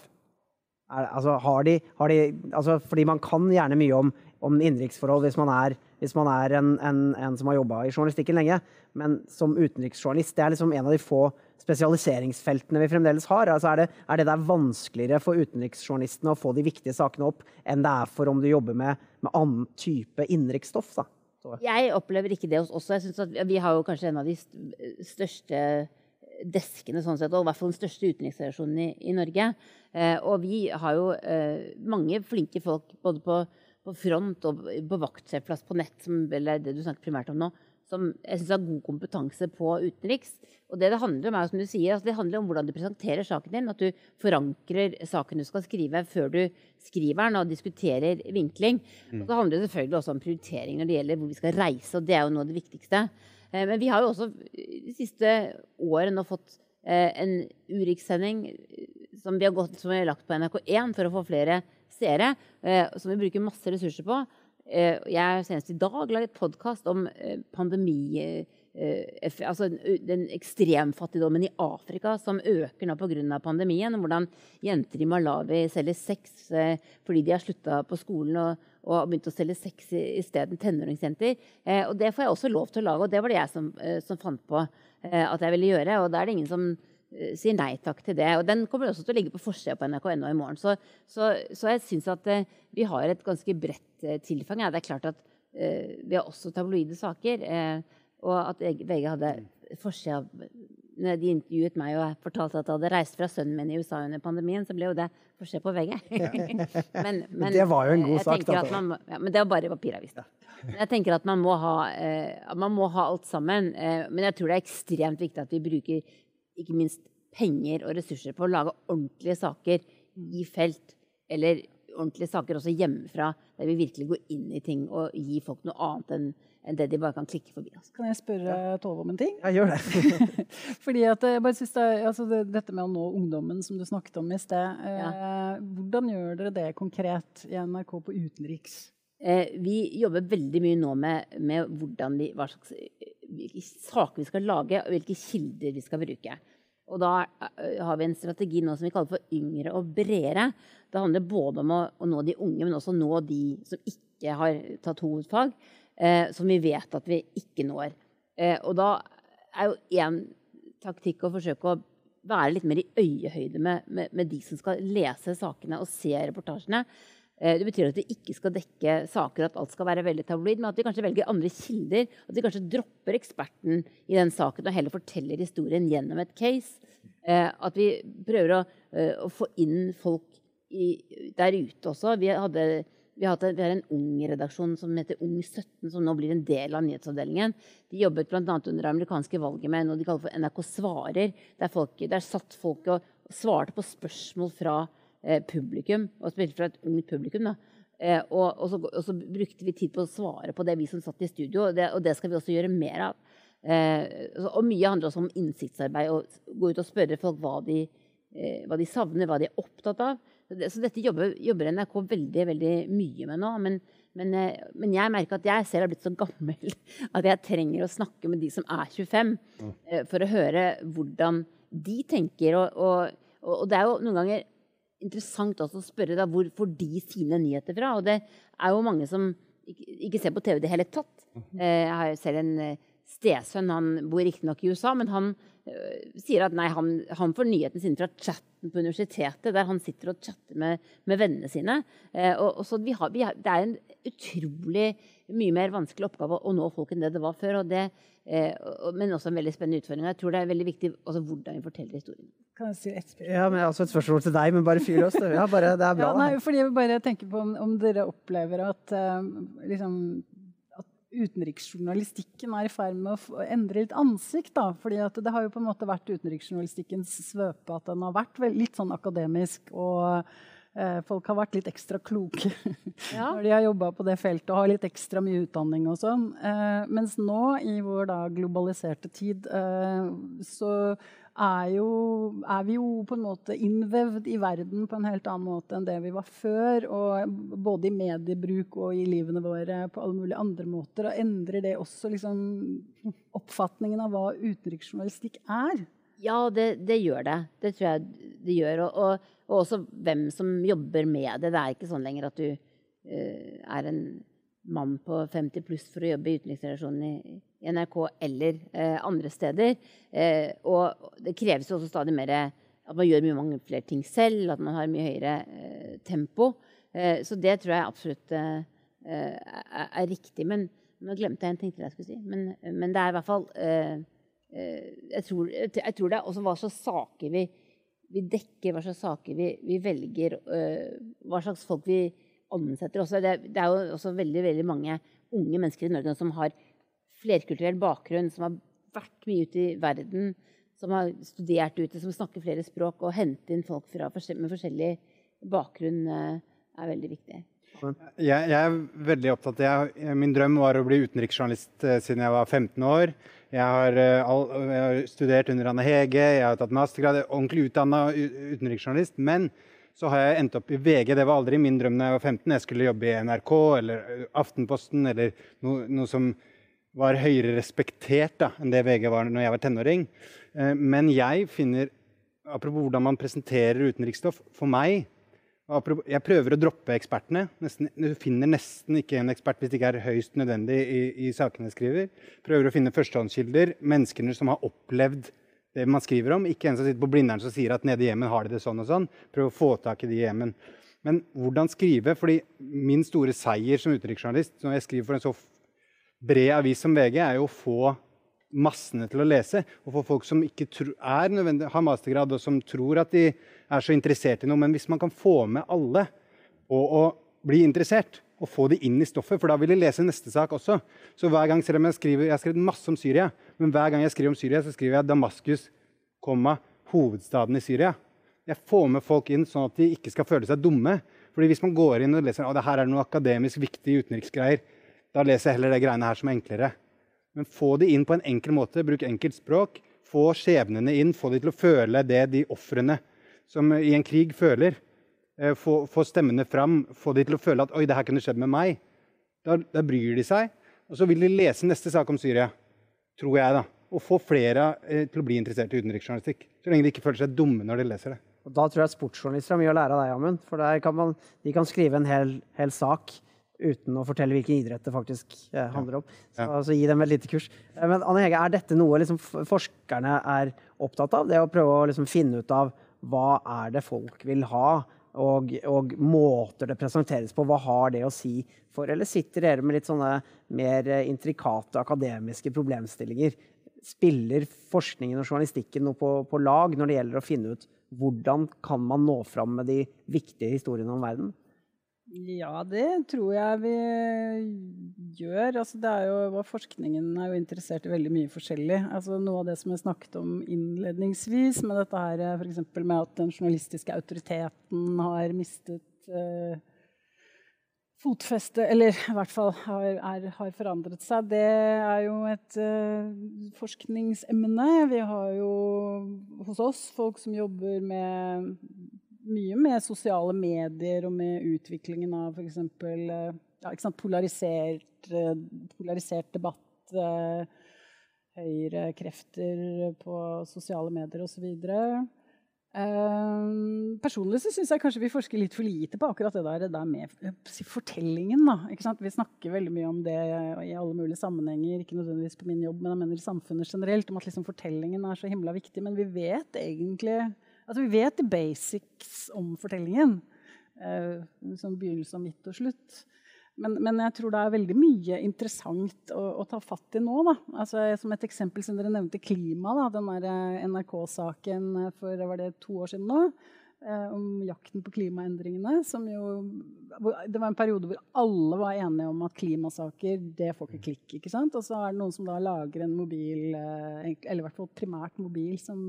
Er, altså, har de, har de, altså, fordi man kan gjerne mye om om innenriksforhold hvis man er, hvis man er en, en, en, som har jobba i journalistikken lenge. Men som utenriksjournalist, det er liksom en av de få spesialiseringsfeltene vi fremdeles har. Altså er, det, er det der vanskeligere for utenriksjournalistene å få de viktige sakene opp enn det er for om du jobber med, med annen type innenriksstoff? Jeg opplever ikke det hos oss. Jeg synes at Vi har jo kanskje en av de største deskene, sånn sett, og i hvert fall den største utenriksrelasjonen i, i Norge. Eh, og vi har jo eh, mange flinke folk både på på front og på vaktsjefplass på nett, som er det du snakker primært om nå, som jeg syns har god kompetanse på utenriks. Og det det handler om, er som du sier, altså det handler om hvordan du presenterer saken din. At du forankrer saken du skal skrive, før du skriver den og diskuterer vinkling. Mm. Og så handler det selvfølgelig også om prioritering når det gjelder hvor vi skal reise, og det er jo noe av det viktigste. Eh, men vi har jo også de siste årene fått eh, en Urix-sending eh, som, som, vi har lagt på NRK1 for å få flere seere, eh, som vi bruker masse ressurser på. Eh, jeg har senest i dag laget podkast om eh, pandemi altså den ekstremfattigdommen i Afrika som øker nå pga. pandemien. Hvordan jenter i Malawi selger sex fordi de har slutta på skolen og, og begynt å selge sex isteden. Tenåringsjenter. og det får jeg også lov til å lage, og det var det jeg som, som fant på at jeg ville gjøre. Og da er det ingen som sier nei takk til det. Og den kommer også til å ligge på forsida på nrk.no i morgen. Så, så, så jeg syns at uh, vi har et ganske bredt uh, tilfang. Ja. Det er klart at vi har også tabloide saker. og at VG hadde forsida når de intervjuet meg og fortalte at jeg hadde reist fra sønnen min i USA under pandemien, så ble jo det forsida på VG. [laughs] men, [laughs] men, det var jo en god sak. Da. Man, ja, men det var bare papiravis. Da. Jeg tenker at man må ha, man må ha alt sammen. men jeg tror det er ekstremt viktig at vi bruker ikke minst penger og ressurser på å lage ordentlige saker i felt. Eller ordentlige saker også hjemmefra, der vi virkelig går inn i ting og gir folk noe annet enn enn det de bare kan klikke forbi. Altså. Kan jeg spørre ja. Tove om en ting? Ja, gjør det. [laughs] Fordi at jeg bare synes det, altså det, Dette med å nå ungdommen, som du snakket om i sted. Ja. Eh, hvordan gjør dere det konkret i NRK på utenriks? Eh, vi jobber veldig mye nå med, med hvordan vi, hva slags hvilke saker vi skal lage, og hvilke kilder vi skal bruke. Og da eh, har vi en strategi nå som vi kaller for yngre og bredere. Det handler både om å, nå de unge, men også nå de som ikke har tatt hovedfag. Eh, som vi vet at vi ikke når. Eh, og da er jo én taktikk å forsøke å være litt mer i øyehøyde med, med, med de som skal lese sakene og se reportasjene. Eh, det betyr at vi ikke skal dekke saker, at alt skal være veldig tabloid, men at vi kanskje velger andre kilder. At vi kanskje dropper eksperten i den saken og heller forteller historien gjennom et case. Eh, at vi prøver å, eh, å få inn folk i, der ute også. Vi, hadde, vi, en, vi, har en ung redaksjon som heter Ung17, som nå blir en del av nyhetsavdelingen. De jobbet bl.a. under det amerikanske valget med noe de kaller for NRK Svarer. Der, folk, der satt folk og svarte på spørsmål fra publikum, og spilte fra et ungt publikum. Eh, og, og, så, og, så, brukte vi tid på å svare på det, vi som satt i studio. Og det, og det skal vi også gjøre mer av. Eh, og mye handler også om innsiktsarbeid. Å gå ut og spørre folk hva de, eh, hva de savner, hva de er opptatt av. Så dette jobber, jobber, NRK veldig veldig mye med nå. Men, men, eh, men, jeg merker at jeg selv har blitt så gammel [laughs] at jeg trenger å snakke med de som er 25, eh, for å høre hvordan de tenker. Og, og, og, det er jo noen ganger interessant også å spørre da, hvor får de sine nyheter fra. Og det er jo mange som ikke, ikke ser på TV i det hele tatt. Mhm. Eh, jeg har selv en stesønn. Han bor riktignok i USA, men han uh, sier at nei, han, han får nyhetene sine fra chatten på universitetet, der han sitter og chatter med, med vennene sine. Uh, og, og, så vi har, vi har, det er en utrolig mye mer vanskelig oppgave å nå folk enn det det var før. Det, uh, men også en veldig spennende utfordring. Jeg tror det er veldig viktig også hvordan vi forteller historien. Kan jeg si et spørsmål? Ja, men også et spørsmål til deg, men bare fyr løs. Ja, bare, det er bra. Ja, nei, fordi jeg bare tenker på om, om dere opplever at liksom, utenriksjournalistikken er i ferd med å endre litt ansikt. Da. Fordi det har jo på en måte vært utenriksjournalistikkens svøpe at den har vært litt sånn akademisk. og eh, Folk har vært litt ekstra kloke [laughs] ja. når de har jobba på det feltet og har litt ekstra mye utdanning. og sånn. Eh, mens nå, i vår da, globaliserte tid, eh, så er, jo, er, vi jo på en måte innvevd i verden på en helt annen måte enn det vi var før. Og både i mediebruk og i livene våre på alle mulige andre måter. Og endrer det også liksom, oppfatningen av hva utenriksjournalistikk er? Ja, det, det, gjør det. Det tror jeg det gjør. Og, og, og, også hvem som jobber med det. Det er ikke sånn lenger at du uh, er en mann på 50 pluss for å jobbe i utenriksrelasjonen i, NRK eller eh, andre steder. Eh, og det kreves jo også stadig mer at man gjør mye mange flere ting selv, at man har mye høyere eh, tempo. Eh, så det tror jeg absolutt eh, er, er, riktig. Men nå glemte jeg en ting til jeg skulle si. Men, men det er i hvert fall eh, jeg tror, jeg, tror, det er også hva slags saker vi, vi dekker, hva slags saker vi, vi velger, hva slags folk vi ansetter også. Det, det, er jo også veldig, veldig mange unge mennesker i Norge som har flerkulturell bakgrunn, som har vært mye ute i verden, som har studert ute, som snakker flere språk. Å hente inn folk fra, med forskjellig bakgrunn eh, er veldig viktig. Jeg, jeg, er veldig opptatt jeg, Min drøm var å bli utenriksjournalist eh, siden jeg var 15 år. Jeg har, eh, all, jeg har studert under Anne Hege, jeg har tatt mastergrad, jeg er ordentlig utdanna utenriksjournalist. Men så har jeg endt opp i VG. Det var aldri min drøm da jeg var 15. Jeg skulle jobbe i NRK eller Aftenposten eller noe, noe som var høyere respektert da, enn det VG var når jeg var tenåring. Eh, men jeg finner, apropos hvordan man presenterer utenriksstoff, for meg Jeg prøver å droppe ekspertene. Nesten, du finner nesten ikke en ekspert hvis det ikke er høyst nødvendig i, i sakene jeg skriver. Prøver å finne førstehåndskilder, menneskene som har opplevd det man skriver om. Ikke en som sitter på Blindern som sier at nede i Jemen har de det sånn og sånn. Prøv å få tak i de i Jemen. Men hvordan skrive? Fordi min store seier som utenriksjournalist når jeg skriver for en så bred avis som VG, er jo å få massene til å lese. Og få folk som ikke er nødvendig, har mastergrad, og som tror at de er så interessert i noe. Men hvis man kan få med alle på å bli interessert, og få de inn i stoffet, for da vil de lese neste sak også. Så hver gang, selv om Jeg skriver, jeg har skrevet masse om Syria, men hver gang jeg skriver om Syria, så skriver jeg Damaskus, komma, hovedstaden i Syria. Jeg får med folk inn sånn at de ikke skal føle seg dumme. Fordi Hvis man går inn og leser at her er noe akademisk viktig utenriksgreier, da leser jeg heller det greiene her som er enklere. Men få de inn på en enkel måte. Bruk enkelt språk. Få skjebnene inn. Få de til å føle det de ofrene som i en krig føler. Eh, få, få, stemmene fram. Få de til å føle at 'oi, det her kunne skjedd med meg'. Da, da bryr de seg. Og så vil de lese neste sak om Syria tror jeg, da. Og få flere eh, til å bli interessert i utenriksjournalistikk. Så lenge de ikke føler seg dumme når de leser det. Og da tror jeg sportsjournalister har mye å lære av deg, Amund. For kan man, de kan skrive en hel, hel, sak uten å fortelle hvilken idrett det faktisk eh, handler om. Så, ja. altså, gi dem et lite kurs. Men Anne Hege, er dette noe liksom, forskerne er opptatt av? Det å prøve å liksom, finne ut av hva er det folk vil ha? Og, og, måter det presenteres på. Hva har det å si for Eller sitter dere med litt sånne mer intrikate akademiske problemstillinger? Spiller forskningen og journalistikken noe på, på lag når det gjelder å finne ut hvordan kan man nå fram med de viktige historiene om verden? Ja, det tror jeg vi gjør. Altså, er jo, forskningen er jo interessert i veldig mye forskjellig. Altså, noe av det som jeg snakket om innledningsvis, med dette her, f.eks. med at den journalistiske autoriteten har mistet eh, fotfeste, eller i hvert fall har, er, har, forandret seg, det er jo et uh, forskningsemne. Vi har jo hos oss folk som jobber med mye med sosiale medier og med utviklingen av f.eks. Eh, ja, sant, polarisert, eh, polarisert debatt. Eh, Høyrekrefter på sosiale medier osv. Uh, personlig så syns jeg kanskje vi forsker litt for lite på akkurat det der, det der med fortellingen. Da, vi snakker veldig mye om det i alle mulige sammenhenger, ikke nødvendigvis på min jobb, men jeg mener i samfunnet generelt, om at liksom fortellingen er så himla viktig. Men vi vet egentlig altså vi vet the basics om fortellingen. Uh, liksom begynnelse, midt og slutt. Men, men, jeg tror det er veldig mye interessant å, å ta fatt i nå. Altså, som et eksempel, som dere nevnte klima. Da, den eh, NRK-saken for var det to år siden nå. Eh, om jakten på klimaendringene. Som jo, det var en periode hvor alle var enige om at klimasaker det får ikke klikk. ikke sant? Og så er det noen som da lager en mobil, eh, eller i hvert fall primært mobil, som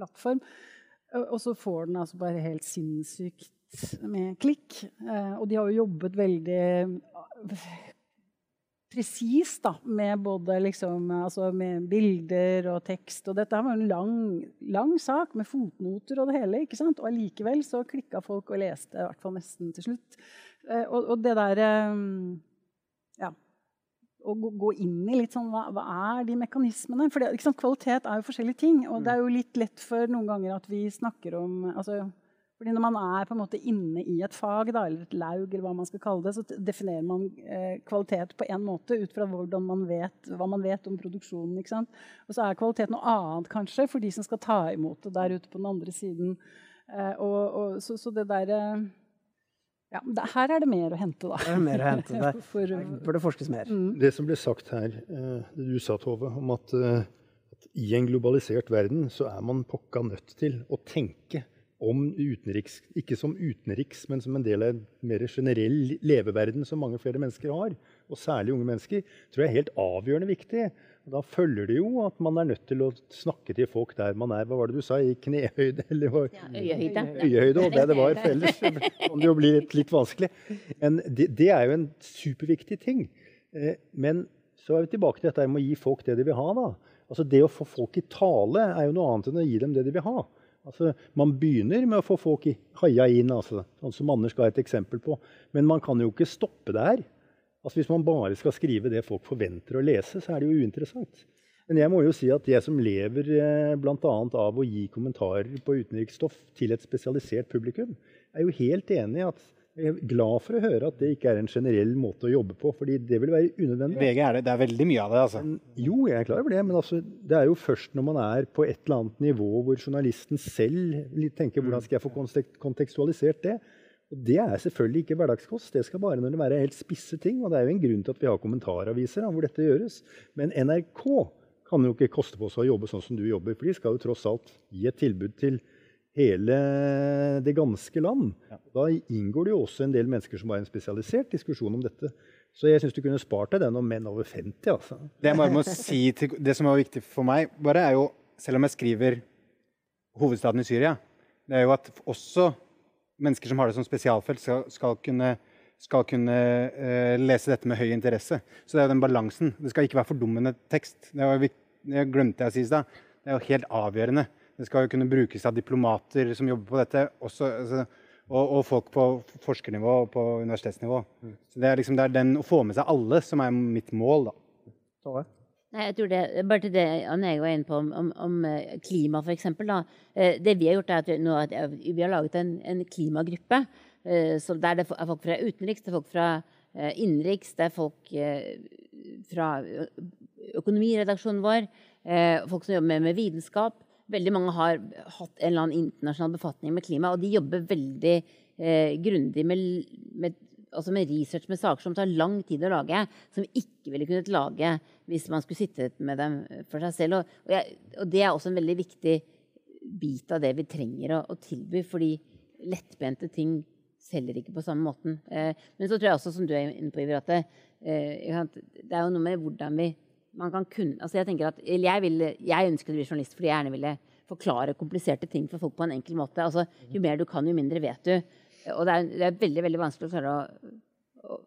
plattform. Og så får den altså bare helt sinnssykt med klikk. Eh, og de har jo jobbet veldig eh, presist med både liksom, altså med bilder og tekst. Og dette var en lang, lang, sak med fotnoter og det hele. ikke sant? Og allikevel så klikka folk og leste, i hvert fall nesten til slutt. Eh, og, og det der Ja. Å gå inn i litt sånn Hva, hva er de mekanismene? For det, kvalitet er jo forskjellige ting. Og det er jo litt lett for noen ganger at vi snakker om altså, fordi Når man er på en måte inne i et fag da, eller et laug, eller hva man skal kalle det, så definerer man eh, kvalitet på én måte ut fra man vet, hva man vet om produksjonen. ikke sant? Og så er kvalitet noe annet kanskje for de som skal ta imot det der ute på den andre siden. Eh, og, og, så, så, det der eh, ja, det, Her er det mer å hente, da. Det er mer å hente. [laughs] Det for, bør det forskes mer. Mm. Det som ble sagt her, eh, det du sa, Tove, om at, eh, at i en globalisert verden så er man pokka nødt til å tenke om utenriks, ikke som utenriks, men som en del av en mer generell leveverden som mange flere mennesker har, og særlig unge mennesker, tror jeg er helt avgjørende viktig. Da følger det jo at man er nødt til å snakke til folk der man er. Hva var det du sa? I knehøyde? [laughs] Eller var, ja, øyehøyde. Øyehøyde, og det det var felles. [laughs] kan det jo bli litt, litt vanskelig. Men det, det, er jo en superviktig ting. Eh, men så er vi tilbake til dette med å gi folk det de vil ha. da. Altså Det å få folk i tale er jo noe annet enn å gi dem det de vil ha. Altså, man begynner med å få folk i, haia inn, altså, sånn som Anders ga et eksempel på. Men man kan jo ikke stoppe der. Altså, hvis man bare skal skrive det folk forventer å lese, så er det jo uinteressant. Men jeg må jo si at jeg som lever eh, bl.a. av å gi kommentarer på utenriksstoff til et spesialisert publikum, er jo helt enig i at jeg er glad for å høre at det ikke er en generell måte å jobbe på. fordi det vil være unødvendig. VG er det, det er veldig mye av det. altså. Men, jo, jeg er klar over det. Men altså, det er jo først når man er på et eller annet nivå hvor journalisten selv tenker hvordan skal jeg få kontekstualisert det. Og Det er selvfølgelig ikke hverdagskost. Det skal bare når det være helt spisse ting. Og det er jo en grunn til at vi har kommentaraviser da, hvor dette gjøres. Men NRK kan jo ikke koste på seg å jobbe sånn som du jobber. For de skal jo tross alt gi et tilbud til hele det ganske land. Da inngår det jo også en del mennesker som har en spesialisert diskusjon om dette. Så jeg syns du kunne spart deg den om menn over 50. Altså. Det, må si til, det som er viktig for meg, bare er jo, selv om jeg skriver hovedstaden i Syria, det er jo at også mennesker som har det som spesialfelt, skal, skal kunne, skal kunne uh, lese dette med høy interesse. Så det er jo den balansen. Det skal ikke være fordummende tekst. Det, var, det glemte jeg å si i stad. Det er jo helt avgjørende. Det skal jo kunne brukes av diplomater som jobber på dette, også, altså, og, og, folk på forskernivå og på universitetsnivå. Mm. Så det er, liksom, det er den, å få med seg alle som er mitt mål. da. Tove? Nei, jeg tror det, Bare til det Anne jeg var inne på om, om, om eh, klima, f.eks. Eh, det vi har gjort, er at vi, at vi har laget en, en klimagruppe. Eh, der det er folk fra utenriks, det er folk fra innenriks, det er folk fra økonomiredaksjonen vår, folk som jobber med vitenskap. Veldig mange har hatt en eller annen internasjonal befatning med klima, og de jobber veldig eh, grundig med, med, altså med, research med saker som tar lang tid å lage, som vi ikke ville kunnet lage hvis man skulle sittet med dem for seg selv. Og, og, jeg, og det er også en veldig viktig bit av det vi trenger å, å tilby, fordi lettbente ting selger ikke på samme måten. Eh, men så tror jeg også, som du er inne på, Iver, at det, eh, det er jo noe med hvordan vi man kan kunne altså jeg tenker at, jeg, vil, jeg ønsket å bli journalist fordi jeg gjerne ville forklare kompliserte ting for folk på en enkel måte. Altså, jo mer du kan, jo mindre vet du. Og det er, det er veldig veldig vanskelig å klare å, å,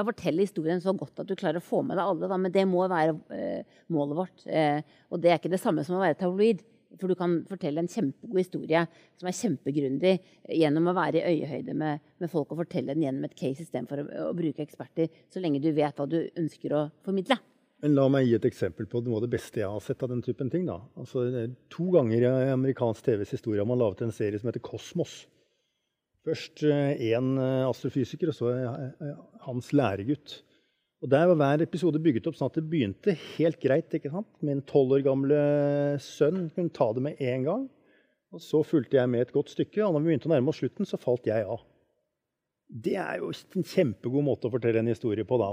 å fortelle historien så godt at du klarer å få med deg alle. Da. Men det må være eh, målet vårt. Eh, og det er ikke det samme som å være tabloid. For du kan fortelle en kjempegod historie som er kjempegrundig gjennom å være i øyehøyde med, med folk og fortelle den gjennom et case istedenfor å, å bruke eksperter, så lenge du vet hva du ønsker å formidle. Men la meg gi et eksempel på noe av det beste jeg har sett av den typen ting. Altså, to ganger i amerikansk TVs historie har man laget en serie som heter Kosmos. Først én astrofysiker, og så hans læregutt. Og Der var hver episode bygget opp sånn at det begynte helt greit. ikke sant? Min tolv år gamle sønn kunne ta det med en gang. Og Så fulgte jeg med et godt stykke, og når vi begynte å nærme oss slutten, så falt jeg av. Det er jo en kjempegod måte å fortelle en historie på. da.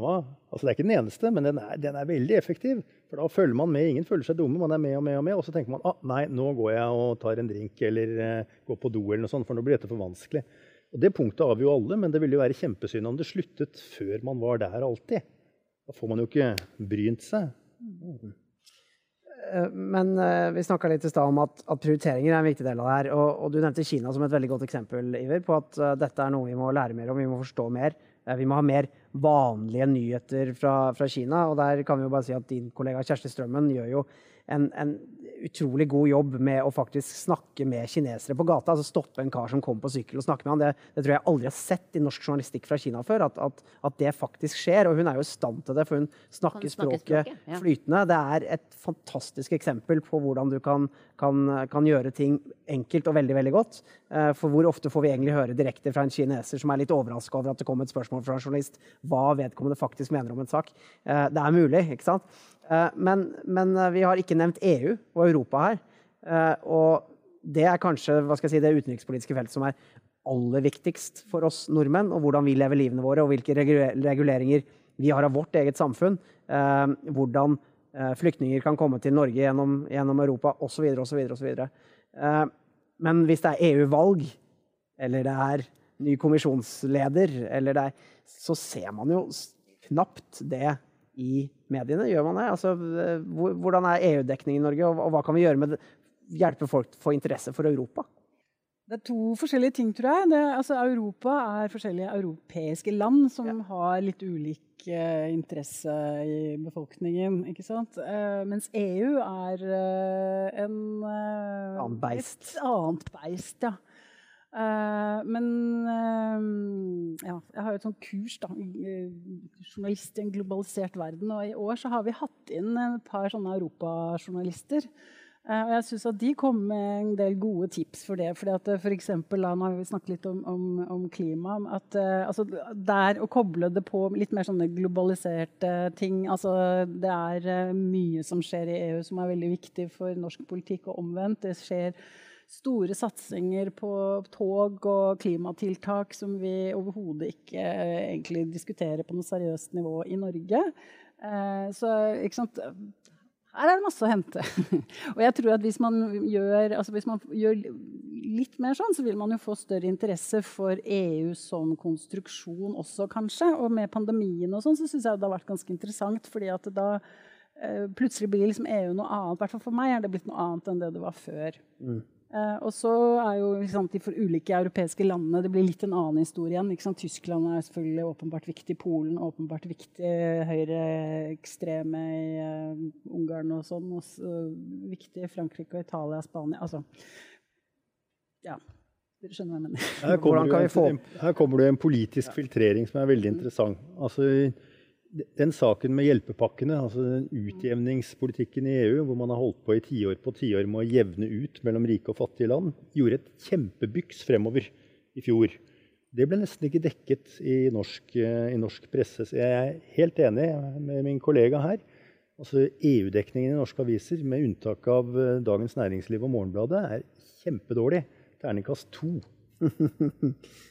Altså, det er ikke den eneste, men den er, den er, veldig effektiv. For da følger man med. Ingen føler seg dumme. Man er med og med og med. Og så tenker man ah, nei, nå går jeg og tar en drink eller uh, går på do, eller noe sånt, for nå blir dette for vanskelig. Og Det punktet avgjør alle, men det ville jo være kjempesynd om det sluttet før man var der alltid. Da får man jo ikke brynt seg. Eh, men uh, vi snakka litt i stad om at, at, prioriteringer er en viktig del av det her. Og, og, du nevnte Kina som et veldig godt eksempel Iver, på at uh, dette er noe vi må lære mer om. Vi må forstå mer. Vi må ha mer vanlige nyheter fra, fra, Kina. Og der kan vi jo bare si at din kollega Kjersti Strømmen gjør jo en, en utrolig god jobb med å faktisk snakke med kinesere på gata. altså Stoppe en kar som kommer på sykkel og snakke med han. Det, det, tror jeg aldri har sett i norsk journalistikk fra Kina før. At, at, at, det faktisk skjer. Og hun er jo i stand til det, for hun snakker, språket, språket ja. flytende. Det er et fantastisk eksempel på hvordan du kan, kan, kan gjøre ting enkelt og veldig veldig godt. Eh, for hvor ofte får vi egentlig høre direkte fra en kineser som er litt overraska over at det kom et spørsmål fra en journalist, hva vedkommende faktisk mener om en sak. Eh, det er mulig, ikke sant? Eh, men, men, eh, vi har ikke nevnt EU og Europa her. Eh, og det er kanskje si, det utenrikspolitiske feltet som er aller viktigst for oss nordmenn. Og hvordan vi lever livene våre, og hvilke reguleringer vi har av vårt eget samfunn. Hvordan flyktninger kan komme til Norge gjennom, gjennom Europa osv. osv. Men hvis det er EU-valg, eller det er ny kommisjonsleder, eller det er, så ser man jo knapt det i mediene? Gjør man det? Altså, hvordan er EU-dekningen i Norge, og hva kan vi gjøre med det? hjelpe folk til å få interesse for Europa? Det er to forskjellige ting, tror jeg. Det, altså, Europa er forskjellige europeiske land som ja. har litt ulik uh, interesse i befolkningen. ikke sant? Uh, mens EU er uh, en Annet beist. Et annet beist, ja. Uh, men uh, ja, jeg har jo et sånt kurs, da, journalist i en globalisert verden. Og i år så har vi hatt inn et par sånne europajournalister. Uh, og jeg syns at de kom med en del gode tips for det. fordi at for eksempel, da, Nå har vi snakket litt om, om, om klima. at altså, Der å koble det på litt mer sånne globaliserte ting altså Det er mye som skjer i EU som er veldig viktig for norsk politikk, og omvendt. det skjer store satsinger på tog og klimatiltak som vi overhodet ikke eh, egentlig diskuterer på noe seriøst nivå i Norge. Eh, så ikke sant her er det masse å hente. [laughs] og jeg tror at hvis man, gjør, altså hvis man gjør, litt mer sånn, så vil man jo få større interesse for EU som konstruksjon også, kanskje. Og med pandemien og sånn, så syns jeg det har vært ganske interessant. fordi at da eh, plutselig blir liksom EU noe annet. I hvert fall for meg er det blitt noe annet enn det det var før. Mm. Uh, og så er jo sant, de for ulike europeiske landene Det blir litt en annen historie igjen. Tyskland er selvfølgelig åpenbart viktig. Polen åpenbart viktig. Høyreekstreme i uh, Ungarn og sånn. Også, uh, viktig. Frankrike og Italia, Spania Altså Ja. Dere skjønner hva jeg mener. Her kommer, en, her kommer det en politisk filtrering som er veldig interessant. Altså den saken med hjelpepakkene, altså den utjevningspolitikken i EU, hvor man har holdt på i tiår på tiår med å jevne ut mellom rike og fattige land, gjorde et kjempebyks fremover i fjor. Det ble nesten ikke dekket i norsk, eh, i norsk presse. Så jeg er helt enig med min kollega her. Altså EU-dekningen i norske aviser, med unntak av eh, Dagens Næringsliv og Morgenbladet, er kjempedårlig. Terningkast to.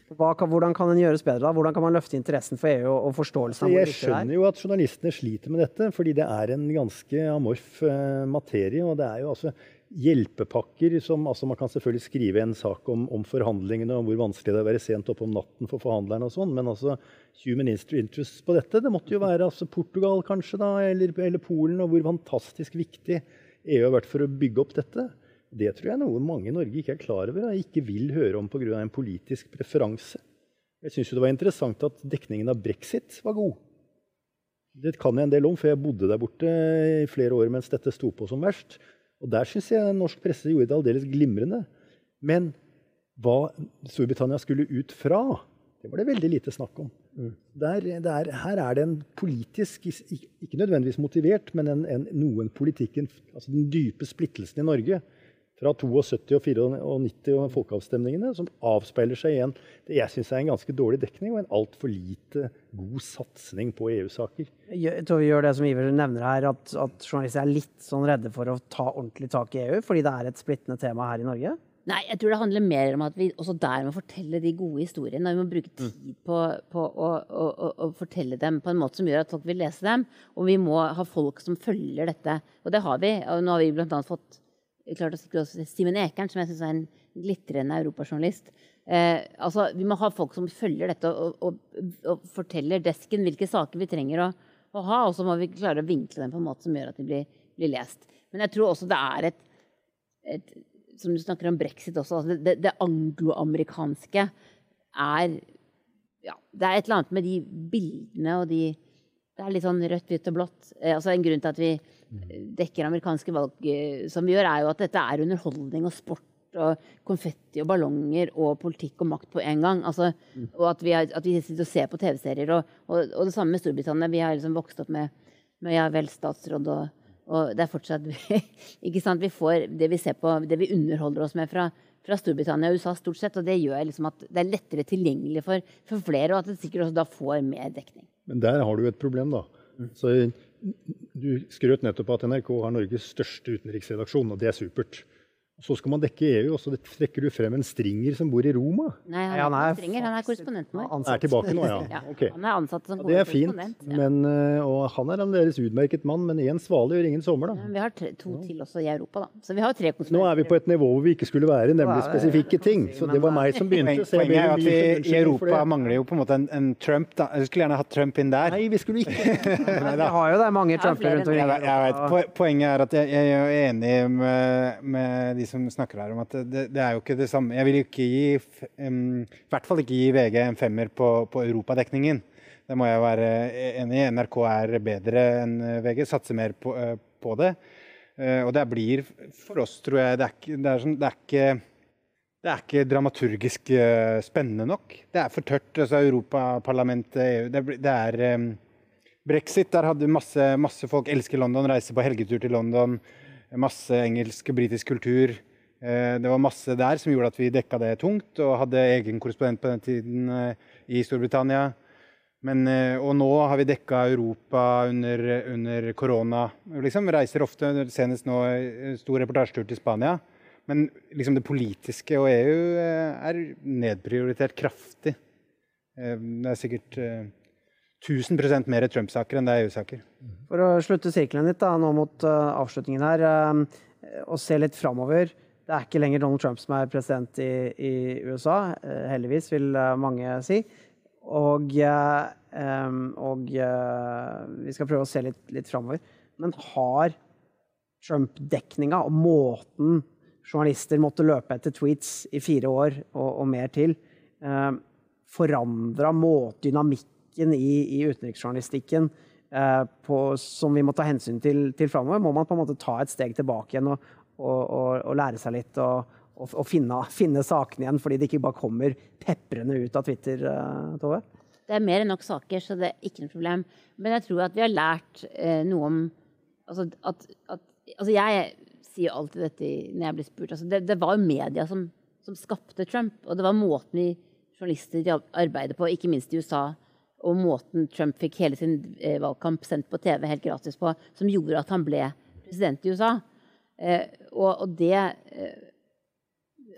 Kan, hvordan kan den gjøres bedre? da? Hvordan kan man løfte interessen for EU og, forståelsen av hvor Jeg skjønner jo at journalistene sliter med dette, fordi det er en ganske amorf uh, materie. og det er jo altså hjelpepakker som altså Man kan selvfølgelig skrive en sak om, om forhandlingene og hvor vanskelig det er å være sent oppe om natten for forhandlerne og sånn, men altså human interest på dette, det måtte jo være altså Portugal kanskje, da, eller, eller Polen, og hvor fantastisk viktig EU har vært for å bygge opp dette. Det tror jeg er noe mange i Norge ikke er klar over og ikke vil høre om pga. en politisk preferanse. Jeg syns det var interessant at dekningen av brexit var god. Det kan jeg en del om, for jeg bodde der borte i flere år mens dette sto på som verst. Og der syns jeg norsk presse gjorde det aldeles glimrende. Men hva Storbritannia skulle ut fra, det var det veldig lite snakk om. Der, der, her er det en politisk, ikke nødvendigvis motivert, men en, en, noen politikken Altså den dype splittelsen i Norge fra 72 og 94 og folkeavstemningene, som avspeiler seg i en det jeg synes er en ganske dårlig dekning og en altfor lite god satsing på EU-saker. Jeg tror vi gjør det som Iver nevner her, at, at journalister er litt sånn redde for å ta ordentlig tak i EU, fordi det er et splittende tema her i Norge? Nei, jeg tror det handler mer om at vi også der må fortelle de gode historiene. Vi må bruke mm. tid på, på å, å, å, å, fortelle dem på en måte som gjør at folk vil lese dem. Og vi må ha folk som følger dette. Og det har vi. Og nå har vi bl.a. fått klart å sikre oss Simen Ekern, som jeg syns er en glitrende europajournalist. Eh, altså, vi må ha folk som følger dette og, og, og forteller desken hvilke saker vi trenger å, å, ha. Og så må vi klare å vinkle dem på en måte som gjør at de blir, blir lest. Men jeg tror også det er et, et Som du snakker om brexit også. Altså det, det angloamerikanske er ja, Det er et eller annet med de bildene og de det er litt sånn rødt, hvitt og blått. Eh, altså En grunn til at vi dekker amerikanske valg eh, som vi gjør, er jo at dette er underholdning og sport og konfetti og ballonger og politikk og makt på en gang. Altså, og at vi, er, at vi, sitter og ser på TV-serier. Og, og, og, det samme med Storbritannia. Vi har liksom vokst opp med, med ja vel, statsråd og, og det er fortsatt [laughs] ikke sant, Vi får det vi ser på, det vi underholder oss med fra, fra Storbritannia og USA stort sett. Og det gjør liksom at det er lettere tilgjengelig for, for flere, og at det sikkert også da får mer dekning. Men der har du et problem, da. Så du skrøt nettopp at NRK har Norges største utenriksredaksjon, og det er supert. Så skal man dekke EU, og så trekker du frem en stringer som bor i Roma. Nei, han, ja, han er stringer, han er korrespondenten vår. Han er tilbake nå, ja. [laughs] ja okay. Han er ansatt som ja, Det er fint, men, eh, og han er en deres utmerket mann, men én svale gjør ingen sommer, da. vi har tre, to til også i Europa, da. Så vi har tre konsulenter. Nå er vi på et nivå hvor vi ikke skulle være, nemlig spesifikke ting. Så det var meg som begynte. Poenget er at vi i Europa mangler jo på en måte en, en Trump, da. Vi skulle gjerne hatt Trump inn der. Nei, vi skulle ikke. [laughs] Nei, [laughs] vi har jo det, mange Trumper rundt omkring. Jeg, vet. Poenget er at jeg, jeg er enig med, med de som snakker her om at det, det, er jo ikke det samme. Jeg vil ikke gi, um, i hvert fall ikke gi VG en femmer på, på europadekningen. Det må jeg være enig i. NRK er bedre enn VG, satser mer på, uh, på det. Uh, og det blir for oss, tror jeg Det er ikke, det er sånn, det er ikke, det er ikke dramaturgisk spennende nok. Det er for tørt. altså Europaparlamentet, EU Det, det er um, Brexit, der hadde masse, masse folk elsker London, reiser på helgetur til London. Masse engelsk og britisk kultur. Eh, det var masse der som gjorde at vi dekka det tungt, og hadde egen korrespondent på den tiden eh, i Storbritannia. Men, eh, og nå har vi dekka Europa under, under korona. Liksom, reiser ofte, senest nå stor reportasjetur til Spania. Men liksom det politiske og EU er nedprioritert kraftig. Det er sikkert 1000 mer Trump-saker enn det er EU-saker. For å slutte sirkelen litt da, nå mot avslutningen her, og se litt framover. Det er ikke lenger Donald Trump som er president i, i USA, uh, heldigvis, vil eh, mange si. Og, um, og vi skal prøve å se litt, litt framover. Men har Trump-dekninga og måten journalister måtte løpe etter tweets i fire år og, og mer til, eh, forandra dynamikken i, i utenriksjournalistikken eh, på, som vi må ta hensyn til, til framover? Må man på en måte ta et steg tilbake igjen og, og, og, og lære seg litt og, og finne, finne, sakene igjen, fordi det ikke bare kommer peprende ut av Twitter, eh, Tove? Det er mer enn nok saker, så det er ikke noe problem. Men jeg tror at vi har lært eh, noe om altså, at, at, altså jeg sier jo alltid dette når jeg blir spurt. Altså, det, det, var jo media som, som, skapte Trump. Og det var måten vi journalister arbeider på, ikke minst i USA. Og måten Trump fikk hele sin eh, valgkamp sendt på TV helt gratis på, som gjorde at han ble president i USA. Eh, og, og, det, eh,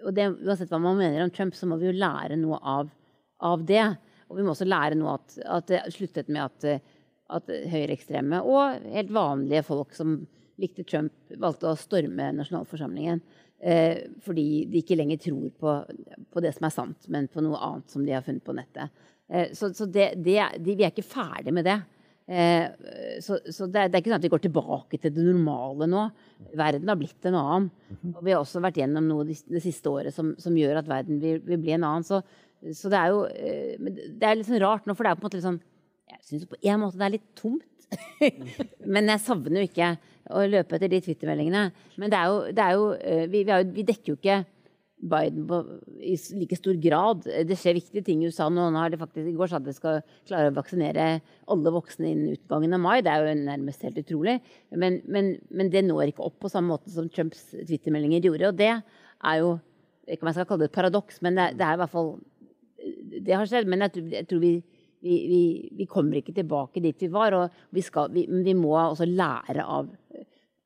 og, det, Uansett hva man mener om Trump, så må vi jo lære noe av, av det. Og vi må også lære noe at, at det sluttet med at, at høyreekstreme og helt vanlige folk som likte Trump, valgte å storme nasjonalforsamlingen. Eh, fordi de ikke lenger tror på, på, det som er sant, men på noe annet som de har funnet på nettet. Eh, så, så det, det, de, vi er ikke ferdig med det. Eh, så, så det, er, det, er ikke sånn at vi går tilbake til det normale nå. Verden har blitt en annen. Og vi har også vært gjennom noe det, siste året som, som, gjør at verden vil, vil bli en annen. Så, så, det er jo eh, det er litt sånn rart nå, for det er på en måte litt sånn Jeg syns på en måte det er litt tomt. [laughs] Men jeg savner jo ikke å løpe etter de Twitter-meldingene. Men det er jo, det er jo, vi, vi, er jo, vi, dekker jo ikke Biden på, i like stor grad. Det skjer viktige ting i USA nå. Han har det faktisk, I går sa de skal klare å vaksinere alle voksne innen utgangen av mai. Det er jo nærmest helt utrolig. Men, men, men det når ikke opp på samme måte som Trumps Twitter-meldinger gjorde. Og det er jo ikke om jeg skal kalle det et paradoks, men det, det, er i hvert fall Det har skjedd. Men jeg tror, jeg tror vi, vi, vi, vi, kommer ikke tilbake dit vi var. Og vi, skal, vi må også lære av,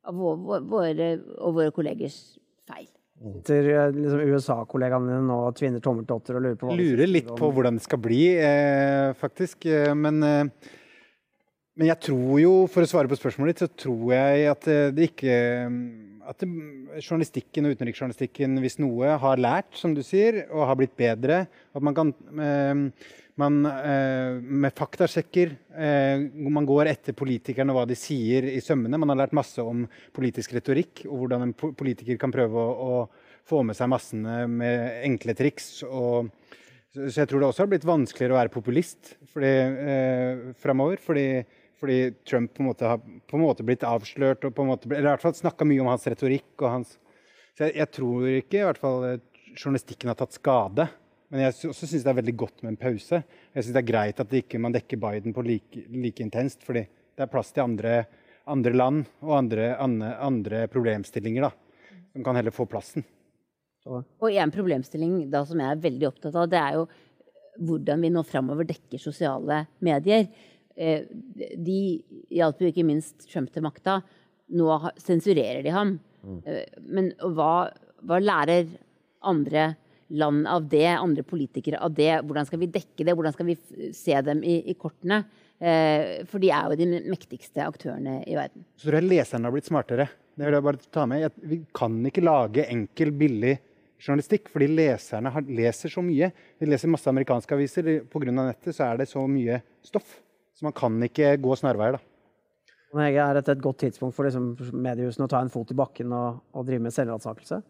av våre, og våre kollegers feil. Sitter liksom, USA-kollegaene dine nå og tvinner tommeltotter og lurer på hva Lurer litt på hvordan det skal bli, eh, faktisk. Eh, men, eh, men, jeg tror jo, for å svare på spørsmålet ditt, så tror jeg at det ikke At det, journalistikken og utenriksjournalistikken, hvis noe, har lært, som du sier, og har blitt bedre. At man kan eh, man, eh, med faktasjekker eh, Man går etter politikerne og hva de sier i sømmene. Man har lært masse om politisk retorikk og hvordan en politiker kan prøve å, å få med seg massene med enkle triks. Og, så jeg tror det også har blitt vanskeligere å være populist fordi, eh, framover. Fordi, fordi, Trump på en måte har på en måte blitt avslørt, og måte, eller i hvert fall snakka mye om hans retorikk. hans, så jeg, jeg tror ikke i hvert fall journalistikken har tatt skade men jeg også syns det er veldig godt med en pause. Jeg syns det er greit at ikke man dekker Biden på like, like, intenst, fordi det er plass til andre, andre land og andre, andre, andre, problemstillinger da, som kan heller få plassen. Så. Og en problemstilling da, som jeg er veldig opptatt av, det er jo hvordan vi nå framover dekker sosiale medier. Eh, de hjalp jo ikke minst Trump til makta. Nå sensurerer de ham. Mm. Eh, men hva, hva lærer andre land av det, andre politikere av det. Hvordan skal vi dekke det? Hvordan skal vi se dem i, i kortene? Eh, for de er jo de mektigste aktørene i verden. Så tror jeg leserne har blitt smartere. Det vil jeg bare ta med. Vi kan ikke lage enkel, billig journalistikk, fordi leserne har, leser så mye. De leser masse amerikanske aviser. Pga. nettet så er det så mye stoff. Så man kan ikke gå snarveier, da. Er dette et godt tidspunkt for liksom mediehusene å ta en fot i bakken og, og drive med selvransakelse?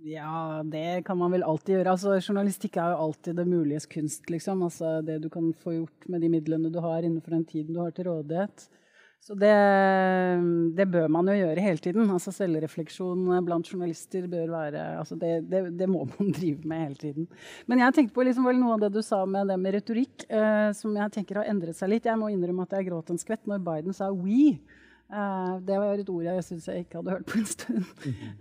Ja, det kan man vel alltid gjøre. Altså, journalistikk er jo alltid det muliges kunst, liksom. Altså, det du kan få gjort med de midlene du har innenfor den tiden du har til rådighet. Så det, det bør man jo gjøre hele tiden. Altså, selvrefleksjon blant journalister bør være altså, det, det, det, må [laughs] man drive med hele tiden. Men jeg tenkte på liksom, noe av det du sa med det med retorikk, eh, som jeg tenker har endret seg litt. Jeg må innrømme at jeg gråt en skvett når Biden sa 'we'. Uh, det var et ord jeg syns jeg ikke hadde hørt på en stund.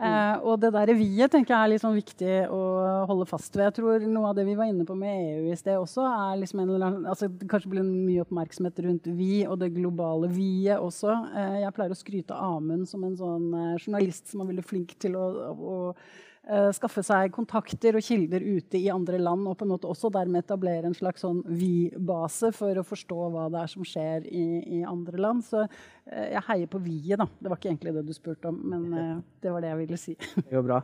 Uh, og det der vi-et tenker jeg er litt sånn viktig å holde fast ved. Jeg tror Noe av det vi var inne på med EU i sted også, er liksom en eller annen, altså kanskje blir mye oppmerksomhet rundt vi og det globale vi-et også. Uh, jeg pleier å skryte av Amund som en sånn journalist som er veldig flink til å, å skaffe seg kontakter og kilder ute i andre land, og på en måte også dermed etablere en slags sånn vi-base for å forstå hva det er som skjer i, i andre land. Så uh, jeg heier på vi-et, da. Det var ikke egentlig det du spurte om, men uh, det var det jeg ville si. [laughs] det går bra.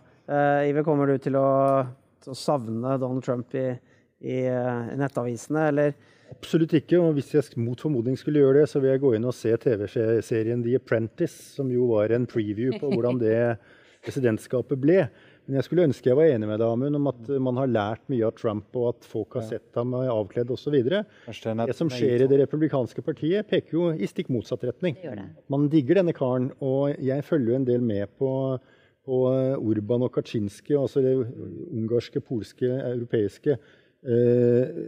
Ive, kommer du til å, til å, savne Donald Trump i, i nettavisene, eller? Absolutt ikke. og Hvis jeg mot formodning skulle gjøre det, så vil jeg gå inn og se TV-serien The Apprentice, som jo var en preview på hvordan det [laughs] presidentskapet ble. Men jeg skulle ønske jeg var enig med deg Amund, om at man har lært mye av Trump, og at folk har sett ham avkledd osv. Det som skjer i det republikanske partiet, peker jo i stikk motsatt retning. Man digger denne karen, og jeg følger jo en del med på, på Urban og Kaczynski, altså det ungarske, polske, europeiske eh,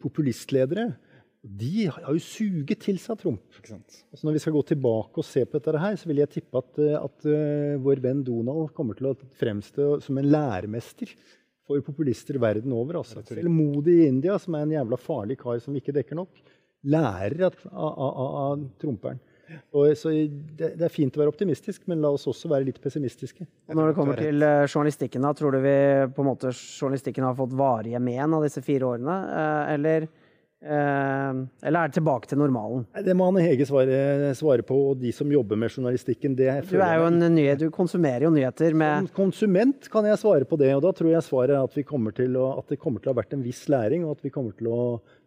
populistledere de har jo suget til seg Trump. Så når vi skal gå tilbake og se på dette, her, så vil jeg tippe at, eh, at uh, vår venn Donald kommer til å fremstå som en læremester for populister verden over. Altså. Eller Modi i India, som er en jævla farlig kar som vi ikke dekker nok, lærer av, av, av tromperen. Og, så det, det, er fint å være optimistisk, men la oss også være litt pessimistiske. Når det kommer til uh, journalistikken, da, tror du vi på en måte journalistikken har fått varige men av disse fire årene? Eller Eh, eller er det tilbake til normalen? Det må Anne Hege svare, svare, på, og de som jobber med journalistikken. du, er jo en nyhet, du konsumerer jo nyheter med Som konsument kan jeg svare på det, og da tror jeg svaret er at, vi kommer til å, at det kommer til å ha vært en viss læring, og at vi kommer til å,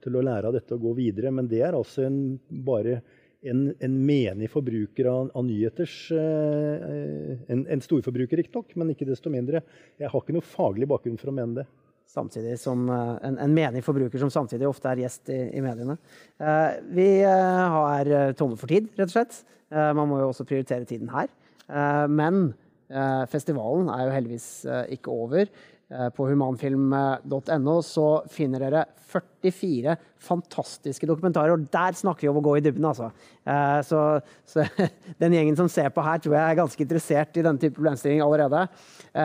til å lære av dette og gå videre. Men det er altså en, bare en, en, menig forbruker av, av nyheters eh, En, en storforbruker, riktignok, men ikke desto mindre. Jeg har ikke noe faglig bakgrunn for å mene det. Samtidig som eh, en, en menig forbruker som samtidig ofte er gjest i, i mediene. Eh, vi eh, har eh, tomme for tid, rett og slett. Eh, man må jo også prioritere tiden her. Eh, men festivalen er jo heldigvis ikke over. På humanfilm.no så finner dere 44 fantastiske dokumentarer. Og der snakker vi om å gå i dybden, altså. Så, så [laughs] den gjengen som ser på her, tror jeg er ganske interessert i denne type problemstilling allerede.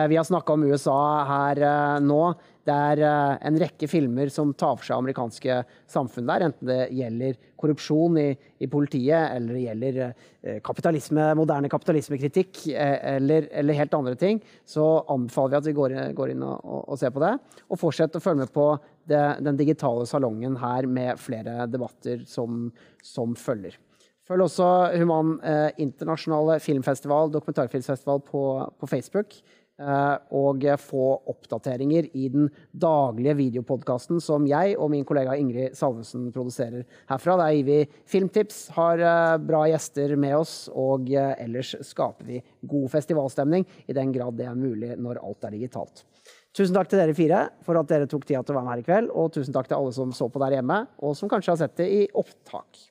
Vi har snakka om USA her nå. Det er eh, en rekke filmer som tar for seg amerikanske samfunn der, enten det gjelder korrupsjon i, i politiet, eller det gjelder eh, kapitalisme, moderne kapitalismekritikk, eh, eller, eller helt andre ting, så anbefaler vi at vi går, går inn og, og, og ser på det. Og fortsett å følge med på det, den digitale salongen her med flere debatter som, som følger. Følg også Human eh, internasjonale filmfestival, dokumentarfilmfestival på, på Facebook. Eh, og få oppdateringer i den daglige videopodkasten som jeg og min kollega Ingrid Salvesen produserer herfra. Der gir vi filmtips, har eh, bra gjester med oss, og eh, ellers skaper vi god festivalstemning i den grad det er mulig når alt er digitalt. Tusen takk til dere fire for at dere tok tida til å være med her i kveld, og tusen takk til alle som så på der hjemme, og som kanskje har sett det i opptak.